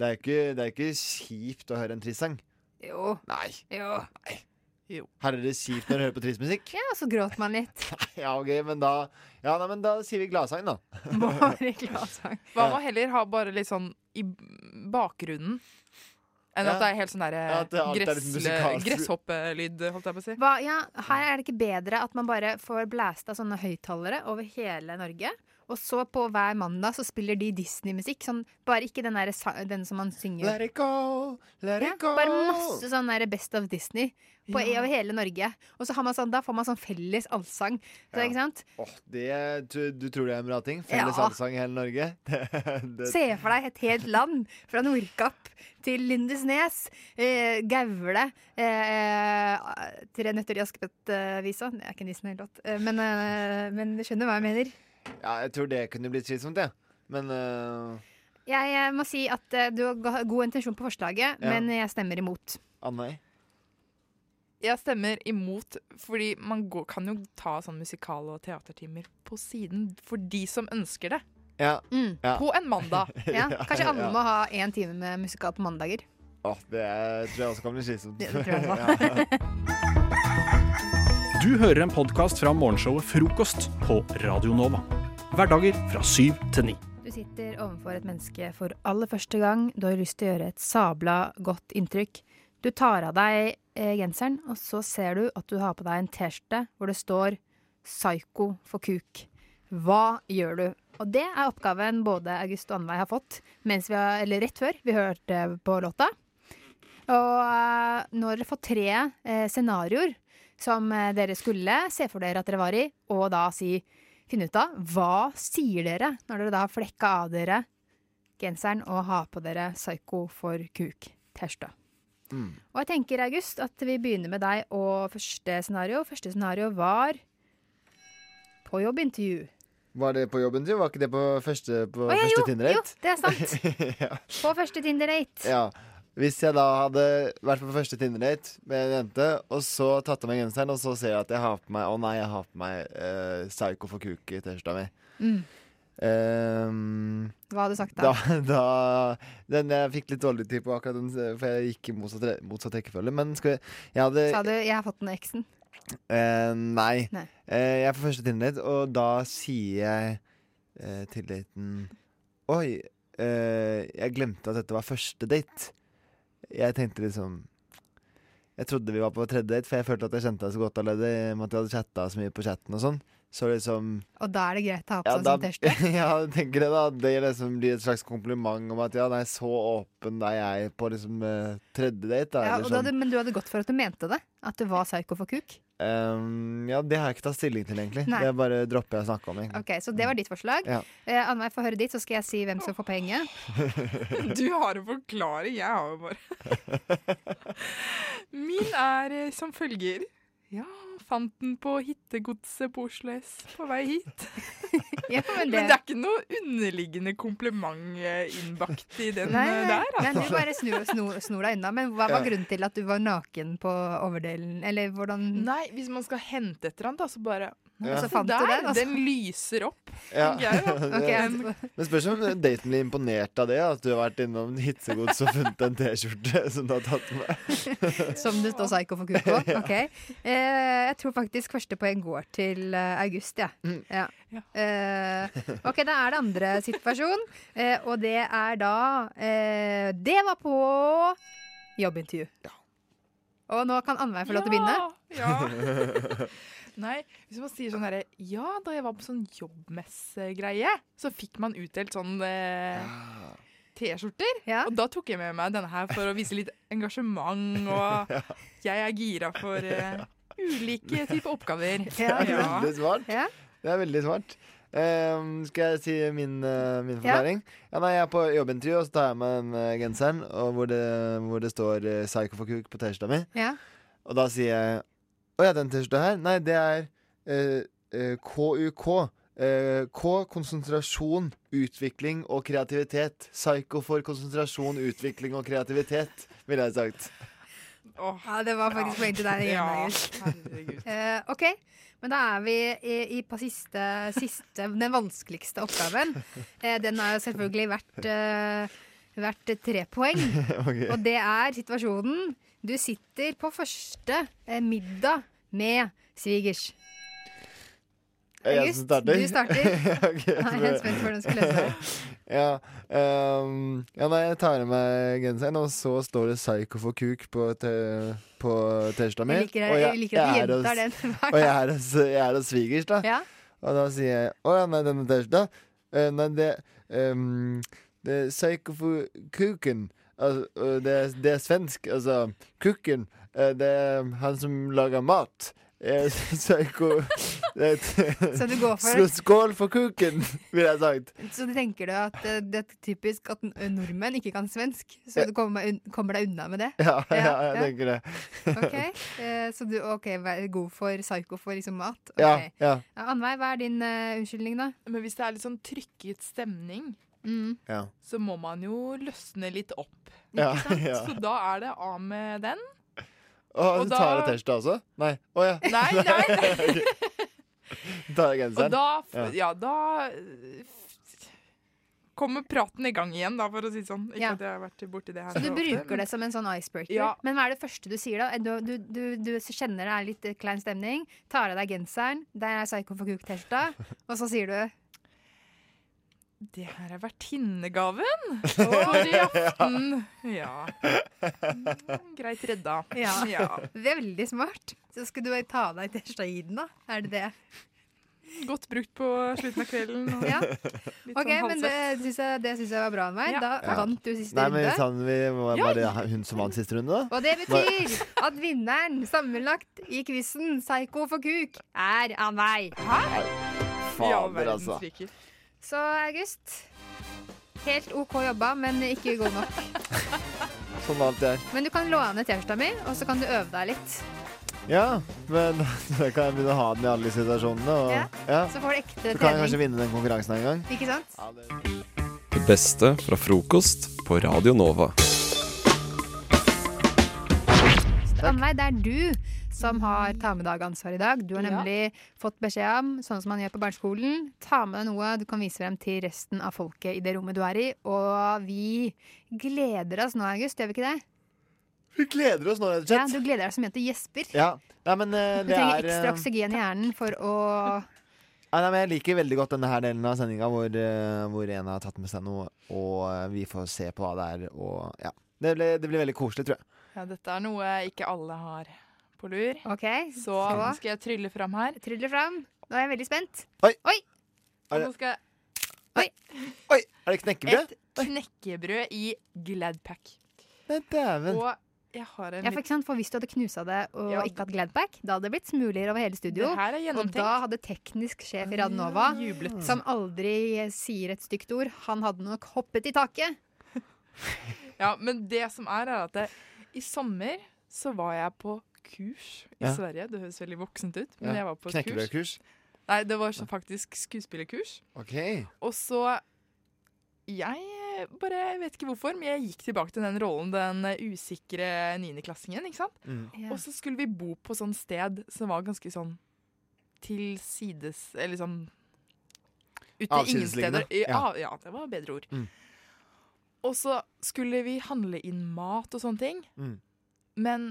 det er, ikke, det er ikke kjipt å høre en tristsang. Jo. Nei. Jo. Her er det kjipt når du hører på tristmusikk? Ja, så gråter man litt. ja, ok, men da Ja, nei, men da sier vi gladsang, da. Bare gladsang. Hva med å heller ha bare litt sånn i bakgrunnen? Enn Ja. at det er helt sånn der Ja, gress, gresshoppelyd, holdt jeg på å si. Hva, ja, her er det ikke bedre at man bare får blæsta sånne høyttalere over hele Norge. Og så på hver mandag så spiller de Disney-musikk. Sånn, bare ikke den, der, den som man synger. Let it go, let it go. bare masse sånn der Best of Disney på, Ja. over hele Norge. Og så har man sånn, da får man sånn felles allsang. Så, Ja. ikke sant? Åh, det, du, du tror det er en bra ting? Felles Ja. allsang i hele Norge? Det, det, Se for deg et helt land, fra Nordkapp til Lindesnes, eh, Gaule, eh, Tre nøtter i Askepott-visa. Det er ikke en Disney-låt, eh, men, eh, men du skjønner hva jeg mener. Ja, jeg tror det kunne blitt slitsomt, jeg. Men uh, Jeg eh, må si at eh, du har ga- god intensjon på forslaget, Ja. men jeg stemmer imot. Annøy? Jeg stemmer imot, fordi man går, kan jo ta sånn musikal- og teatertimer på siden for de som ønsker det. Ja. Mm. ja. På en mandag. Ja, kanskje alle ja. må ha én time med musikal på mandager. Åh, det er, tror jeg også kan bli slitsomt. Det tror jeg også. Du hører en podkast fra morgenshowet Frokost på Radio Nova. Hverdager fra syv til ni. Du sitter overfor et menneske for aller første gang. Du har lyst til å gjøre et sabla godt inntrykk. Du tar av deg eh, genseren, og så ser du at du har på deg en T-skjorte hvor det står 'Psycho for kuk'. Hva gjør du? Og det er oppgaven både August og Anveig har fått har, eller rett før vi hørte på låta. Og eh, nå har dere fått tre eh, scenarioer som eh, dere skulle se for dere at dere var i, og da si finne ut av hva sier dere når dere da har flekka av dere genseren og har på dere Psycho for kuk-T-skjorta. Mm. Og jeg tenker, August, at vi begynner med deg og første scenario. Første scenario var på jobbintervju. Var det på jobben din? Var ikke det på første, på oh, ja, første Tinder-date? jo, det er sant. ja. På første Tinder-date. ja. Hvis jeg da hadde vært på første Tinder-date med en jente, og så tatt av meg genseren, og så ser jeg at jeg har på meg Å nei, jeg har på meg uh, Psycho for kuk i T-skjorta mi. Mm. Um, Hva hadde du sagt da? da, da den, Jeg fikk litt dårlig tid på akkurat den, for jeg gikk i motsatt, motsatt rekkefølge. Men skal vi Jeg hadde Sa du 'jeg har fått den eksen'? Uh, nei. Nei. Uh, jeg er på første Tinder-date, og da sier jeg uh, til daten Oi, jeg glemte at dette var første date. Jeg tenkte liksom Jeg trodde vi var på tredje date, for jeg følte at jeg kjente deg så godt allerede. med at vi hadde chatta så mye på chatten og sånn. Så liksom Og da er det greit å ha på seg sånn T-skjorte? ja, tenker det da Det liksom blir et slags kompliment om at ja, nei, så åpen er jeg på liksom eh, tredje date. Da, Ja, du sånn. hadde, men du hadde gått for at du mente det? At du var psyko for kuk? Ehm, ja, det har jeg ikke tatt stilling til, egentlig. Nei. Det bare dropper jeg å snakke om. egentlig. Ok, Så det var ditt forslag. Ja. Eh, Annveig får høre ditt, så skal jeg si hvem som får poenget. Du har en forklaring, jeg har jo bare Min er eh, som følger. Ja, fant den på hittegodset på Oslo S på vei hit. Ja, men men, det- det... er ikke noe underliggende kompliment eh, innbakt i den Nei, eh, nei, der. nei, altså. du bare snur, snur, snur deg unna. Men hva var Ja. grunnen til at du var naken på overdelen? Eller hvordan Nei, hvis man skal hente et eller annet, da, så bare Ja. Så Så fant du der, den, altså. Den lyser opp. Ja. jeg, da. Ok, Den- altså. Men spørs om daten blir imponert av det. At du har vært innom Hitsegods og funnet en T-skjorte som du har tatt med. Som det står psycho for kuk på? Ok. Eh, jeg tror faktisk første poeng går til august, August, ja. Mm. ja. Eh, ok, da er det andre situasjon, eh, og det er da eh, Det var på jobbintervju. Og nå kan Annveig få lov til å begynne. Ja. Nei, hvis man sier sånn herre Ja, da jeg var på sånn jobbmessegreie, så fikk man utdelt sånn eh, T-skjorter. Og da tok jeg med meg denne her for å vise litt engasjement, og jeg er gira for eh, ulike typer oppgaver. Det er veldig smart. Ja. Det er veldig smart. Um, skal jeg si min, uh, min forklaring? Ja. nei, jeg er på jobbintervju, og så tar jeg med den eh, genseren og hvor, det, hvor det står uh, 'Psycho for kuk' på T-skjorta mi. Ja. Og da sier jeg Å ja, den T-skjorta her? Nei, det er eh, eh, KUK. Eh, K konsentrasjon, utvikling og kreativitet. Psycho for konsentrasjon, utvikling og kreativitet, ville jeg sagt. Ja, det var faktisk poeng der igjen, Ja, August. Eh, ok, men da er vi i, i på siste, siste Den vanskeligste oppgaven. Uh, den har jo selvfølgelig vært, uh, vært tre poeng. okay. Og det er situasjonen Du sitter på første eh, middag med svigers. Er August, starter? du starter. Jeg er spent på hvordan du skal løse det. ja, um, ja, nei, jeg tar av meg genseren, og så står det 'Psycho for kuk' på te- på T-skjorta mi. Jeg liker- og jeg liker at du gjentar den Og jeg er hos, er hos svigers, da. Ja. Og da sier jeg Å ja, nei, denne T-skjorta Uh, Nei, det um, Det er Psycho for kuken. Altså, det, det er svensk. Altså, kukken. Eh, det er han som lager mat. Eh, Psycho det, Så du går for- Skål for kuken, ville jeg sagt. Så du tenker du at eh, det er typisk at nordmenn ikke kan svensk, så du kommer, kommer deg unna med det? Ja, ja, jeg tenker det. Ok, eh, Så du okay, er god for psyko for liksom mat? Okay. Ja, ja. Annveig, hva er din uh, unnskyldning, da? Men hvis det er litt sånn trykket stemning, Mm. Ja. så må man jo løsne litt opp. Ikke sant? ja. Så da er det av med den. Å, Og du da- tar av T-skjorta også? Nei. Å ja. Nei, nei. Tar av Og genseren? da, Ja. ja, da eh, kommer praten i gang igjen, da, for å si det sånn. Ikke Ja. at jeg har vært borti det her Så du ofte, bruker men- det som en sånn icebreaker. Ja. Men hva er det første du sier, da? Du, du, du, du kjenner det er litt eh, klein stemning, tar av deg genseren, der er psycho for kuk-T-skjorta, og så sier du Det her er vertinnegaven for i aften. Ja. Mm, Greit redda. Ja. ja. Veldig smart. Så skal du ta av deg T-skjorta i den, da? Er det det? Godt brukt på slutten av kvelden. og Ja. litt OK, sånn men det syns jeg, synes jeg var bra, Anveig. Ja. Da Ja. vant du siste Nei, men sånn, vi, var, Ja. var det hun som vant siste runde, da? Og det betyr at vinneren sammenlagt i quizen Psycho for kuk er av meg. Hæ? Fader, altså. Så August Helt OK jobba, men ikke god nok. Sånn alt det er. Men du kan låne T-skjorta mi, og så kan du øve deg litt. Ja, men da kan jeg begynne å ha den i alle situasjonene. Og, Ja, ja. Så får du ekte Så kan jeg kanskje vinne den konkurransen en gang. Ikke sant? Det beste fra frokost på Radio Nova. Anveig, det er du som har ta med deg-ansvar i dag. Du har Ja. nemlig fått beskjed om, sånn som man gjør på barneskolen, ta med deg noe du kan vise frem til resten av folket i det rommet du er i. Og vi gleder oss nå, August, gjør vi ikke det? Vi gleder oss nå, rett og Ja, du gleder deg som jente Jesper gjesper. Ja. Nei, men uh, Du det trenger er ekstra eh, oksygen i hjernen for å Nei, nei, men Jeg liker veldig godt denne her delen av sendinga hvor, eh, hvor en har tatt med seg noe, og vi får se på hva det er. Og ja, Det blir, det blir veldig koselig, tror jeg. Ja, dette er noe ikke alle har på lur. Ok, Så så- skal jeg trylle fram her. Trylle fram. Nå er jeg veldig spent. Oi! Oi! Er nå skal jeg Oi! Er det knekkebrød? Et knekkebrød i Gladpack. Nei, dæven. Og jeg har en Ja, for, sant? for Hvis du hadde knusa det og Ja. ikke hatt Gladpack, da hadde det blitt smuler over hele studio. Det her er og da hadde teknisk sjef i Radnova, ja, som aldri sier et stygt ord, han hadde nok hoppet i taket. Ja, men det som er, er at det, i sommer så var jeg på kurs i Ja. Sverige. Det høres veldig voksent ut, men Ja. jeg var på et kurs. Knekkebrødkurs? Nei, det var så faktisk skuespillerkurs. OK. Og så Jeg bare jeg vet ikke hvorfor, men jeg gikk tilbake til den rollen, den usikre niendeklassingen, ikke sant? Mm. Yeah. Og så skulle vi bo på sånn sted som var ganske sånn til sides Eller sånn Ute i ingen steder. Ja. ja, det var bedre ord. Mm. Og så skulle vi handle inn mat og sånne ting. Mm. Men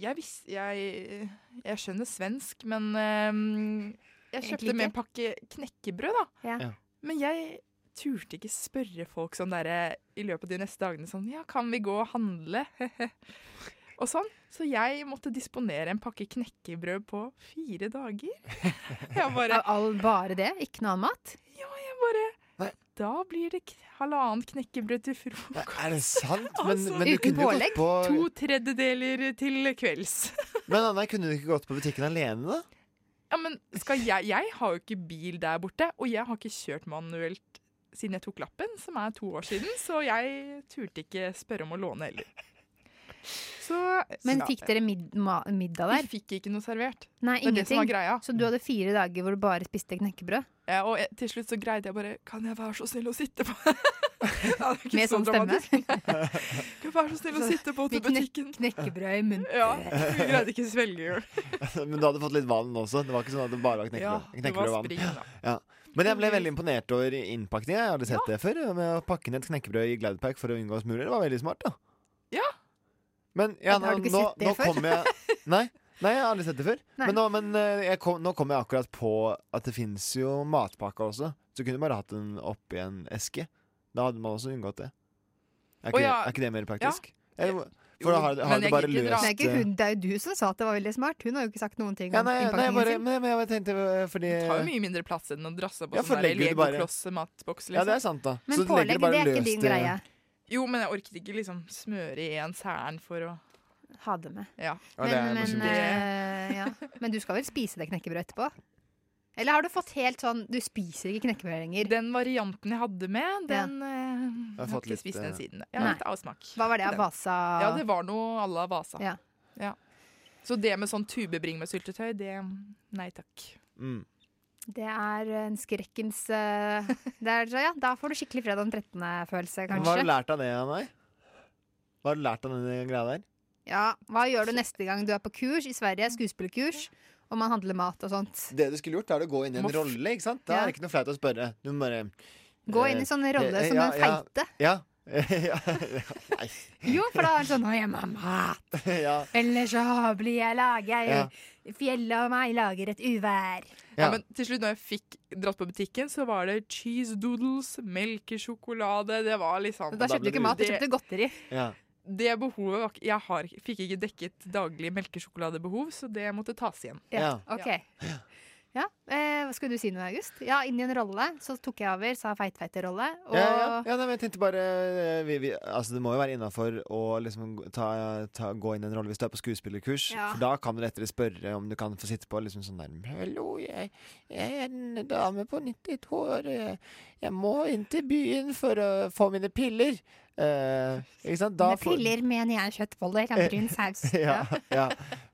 jeg visste jeg, jeg skjønner svensk, men ehm, jeg kjøpte med en pakke knekkebrød, da. Ja. Ja. Men jeg turte ikke spørre folk sånn derre i løpet av de neste dagene sånn Ja, kan vi gå og handle? og sånn. Så jeg måtte disponere en pakke knekkebrød på fire dager. Jeg bare all bare det? Ikke noe annen mat? Ja, jeg bare Da blir det halvannet knekkebrød til frokost. Er det sant? Men, Altså, men du kunne jo gått på To tredjedeler til kvelds. Men Anna, kunne du ikke gått på butikken alene, da? Ja, men skal jeg Jeg har jo ikke bil der borte, og jeg har ikke kjørt manuelt siden jeg tok lappen, som er to år siden, så jeg turte ikke spørre om å låne heller. Så Men fikk dere mid ma middag der? Vi fikk ikke noe servert. Nei, Det er det som var ingenting. greia. Så du hadde fire dager hvor du bare spiste knekkebrød? Ja, og jeg, til slutt så greide jeg bare Kan jeg være så snill å sitte på ja, Med sånn stemme? Kan jeg være så snill å sitte på til butikken? knekkebrød i munnen. Ja, vi greide ikke svelge. Men du hadde fått litt vann også? Det var ikke sånn at det bare var knekkebrød? Ja, det var knekkebrød vann. spring, da. Ja. Men jeg ble veldig imponert over innpakningen. Jeg hadde sett det før. Med å pakke ned et knekkebrød i Gladpack for å unngå smuler. Det var veldig smart, da. Ja. Men ja, Har du nå, ikke nå, sett det nå før? jeg Nei. Nei, jeg har aldri sett det før. Nei. Men, nå, men eh, jeg kom, nå kom jeg akkurat på at det fins jo matpakker også. Så du kunne bare hatt den oppi en eske. Da hadde man også unngått det. Er ikke, Å, ja. er ikke det mer praktisk? Eller, for da har, har du bare løst Det er, ikke eh, hun, det er jo du som sa at det var veldig smart. Hun har jo ikke sagt noen ting ja, om nei, nei, bare, sin. men, men jeg tenkte eh, fordi Det tar jo mye mindre plass enn å drasse på Ja, sånn du Lego-kloss-matboks. Liksom. Ja, det er sant, da. Men Så du pålegg, bare det er ikke din greie. Jo, men jeg orket ikke liksom smøre i en særen for å Ha det med. Ja. Men, men, eh, ja. men du skal vel spise det knekkebrødet etterpå? Eller har du fått helt sånn Du spiser ikke knekkebrød lenger? Den varianten jeg hadde med, den Ja. Jeg har har fått ikke litt, spist den eh, siden. Ja, Nei. litt avsmak. Hva var det av Den. Vasa? Ja, det var noe à la Vasa. Ja. Ja. Så det med sånn tubebring med syltetøy, det Nei takk. Mm. Det er en skrekkens eh, det er, ja, Da får du skikkelig fredag den 13.-følelse, Hva har du lært av det, av meg? Hva har du lært av den greia der? Ja, Hva gjør du neste gang du er på kurs i Sverige, skuespillerkurs, og man handler mat og sånt? Det du skulle gjort, er å gå inn i en Må rolle, ikke sant? Da Ja. er det ikke noe flaut å spørre. Du må bare Gå inn i sånn rolle eh, som ja, den feite. Ja. ja. Jo, for da er det sånn 'Å, jeg må ha mat'. ja. Eller så blir jeg lager Ja. Fjellet og meg lager et uvær. Ja. men til slutt, når jeg fikk dratt på butikken, så var det cheese doodles, melkesjokolade Det var liksom Da kjøpte du ikke mat, du kjøpte godteri. Ja. Det behovet var Jeg har, fikk ikke dekket daglig melkesjokoladebehov, så det måtte tas igjen. Ja, ok. Ja, eh, skulle du si noe, August? Ja, inn i en rolle. Så tok jeg over, sa feitfeite-rolle. Og Ja, ja, ja nei, men jeg tenkte bare eh, vi, vi, Altså Det må jo være innafor å liksom ta, ta, gå inn i en rolle hvis du er på skuespillerkurs. Ja. For da kan du lettere spørre om du kan få sitte på liksom sånn der Hallo, jeg, jeg er en dame på 92 år. Jeg, jeg må inn til byen for å få mine piller. Eh? Da med piller mener jeg kjøttboller og brun saus. ja, ja.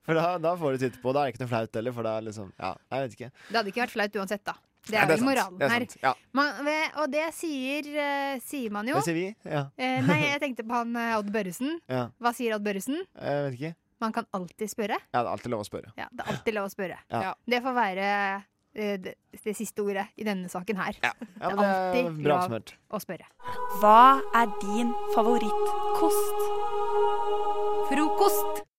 For da, da får du titte på. Da er det ikke noe flaut heller, for da liksom Ja, jeg vet ikke. Det hadde ikke vært flaut uansett, da. Det er det er vel moralen er her. ja. Man, og det sier, uh, sier man jo. Det sier vi. Ja. Eh, nei, jeg tenkte på han eh, Odd Børresen. ja. Hva sier Odd Børresen? Jeg vet ikke. Man kan alltid spørre. Ja, det er alltid lov å spørre. Ja, det er alltid lov å spørre. Ja. Det får være eh, det, det siste ordet i denne saken her. Ja, er det er alltid bra lov å spørre. Hva er din favorittkost? Frokost.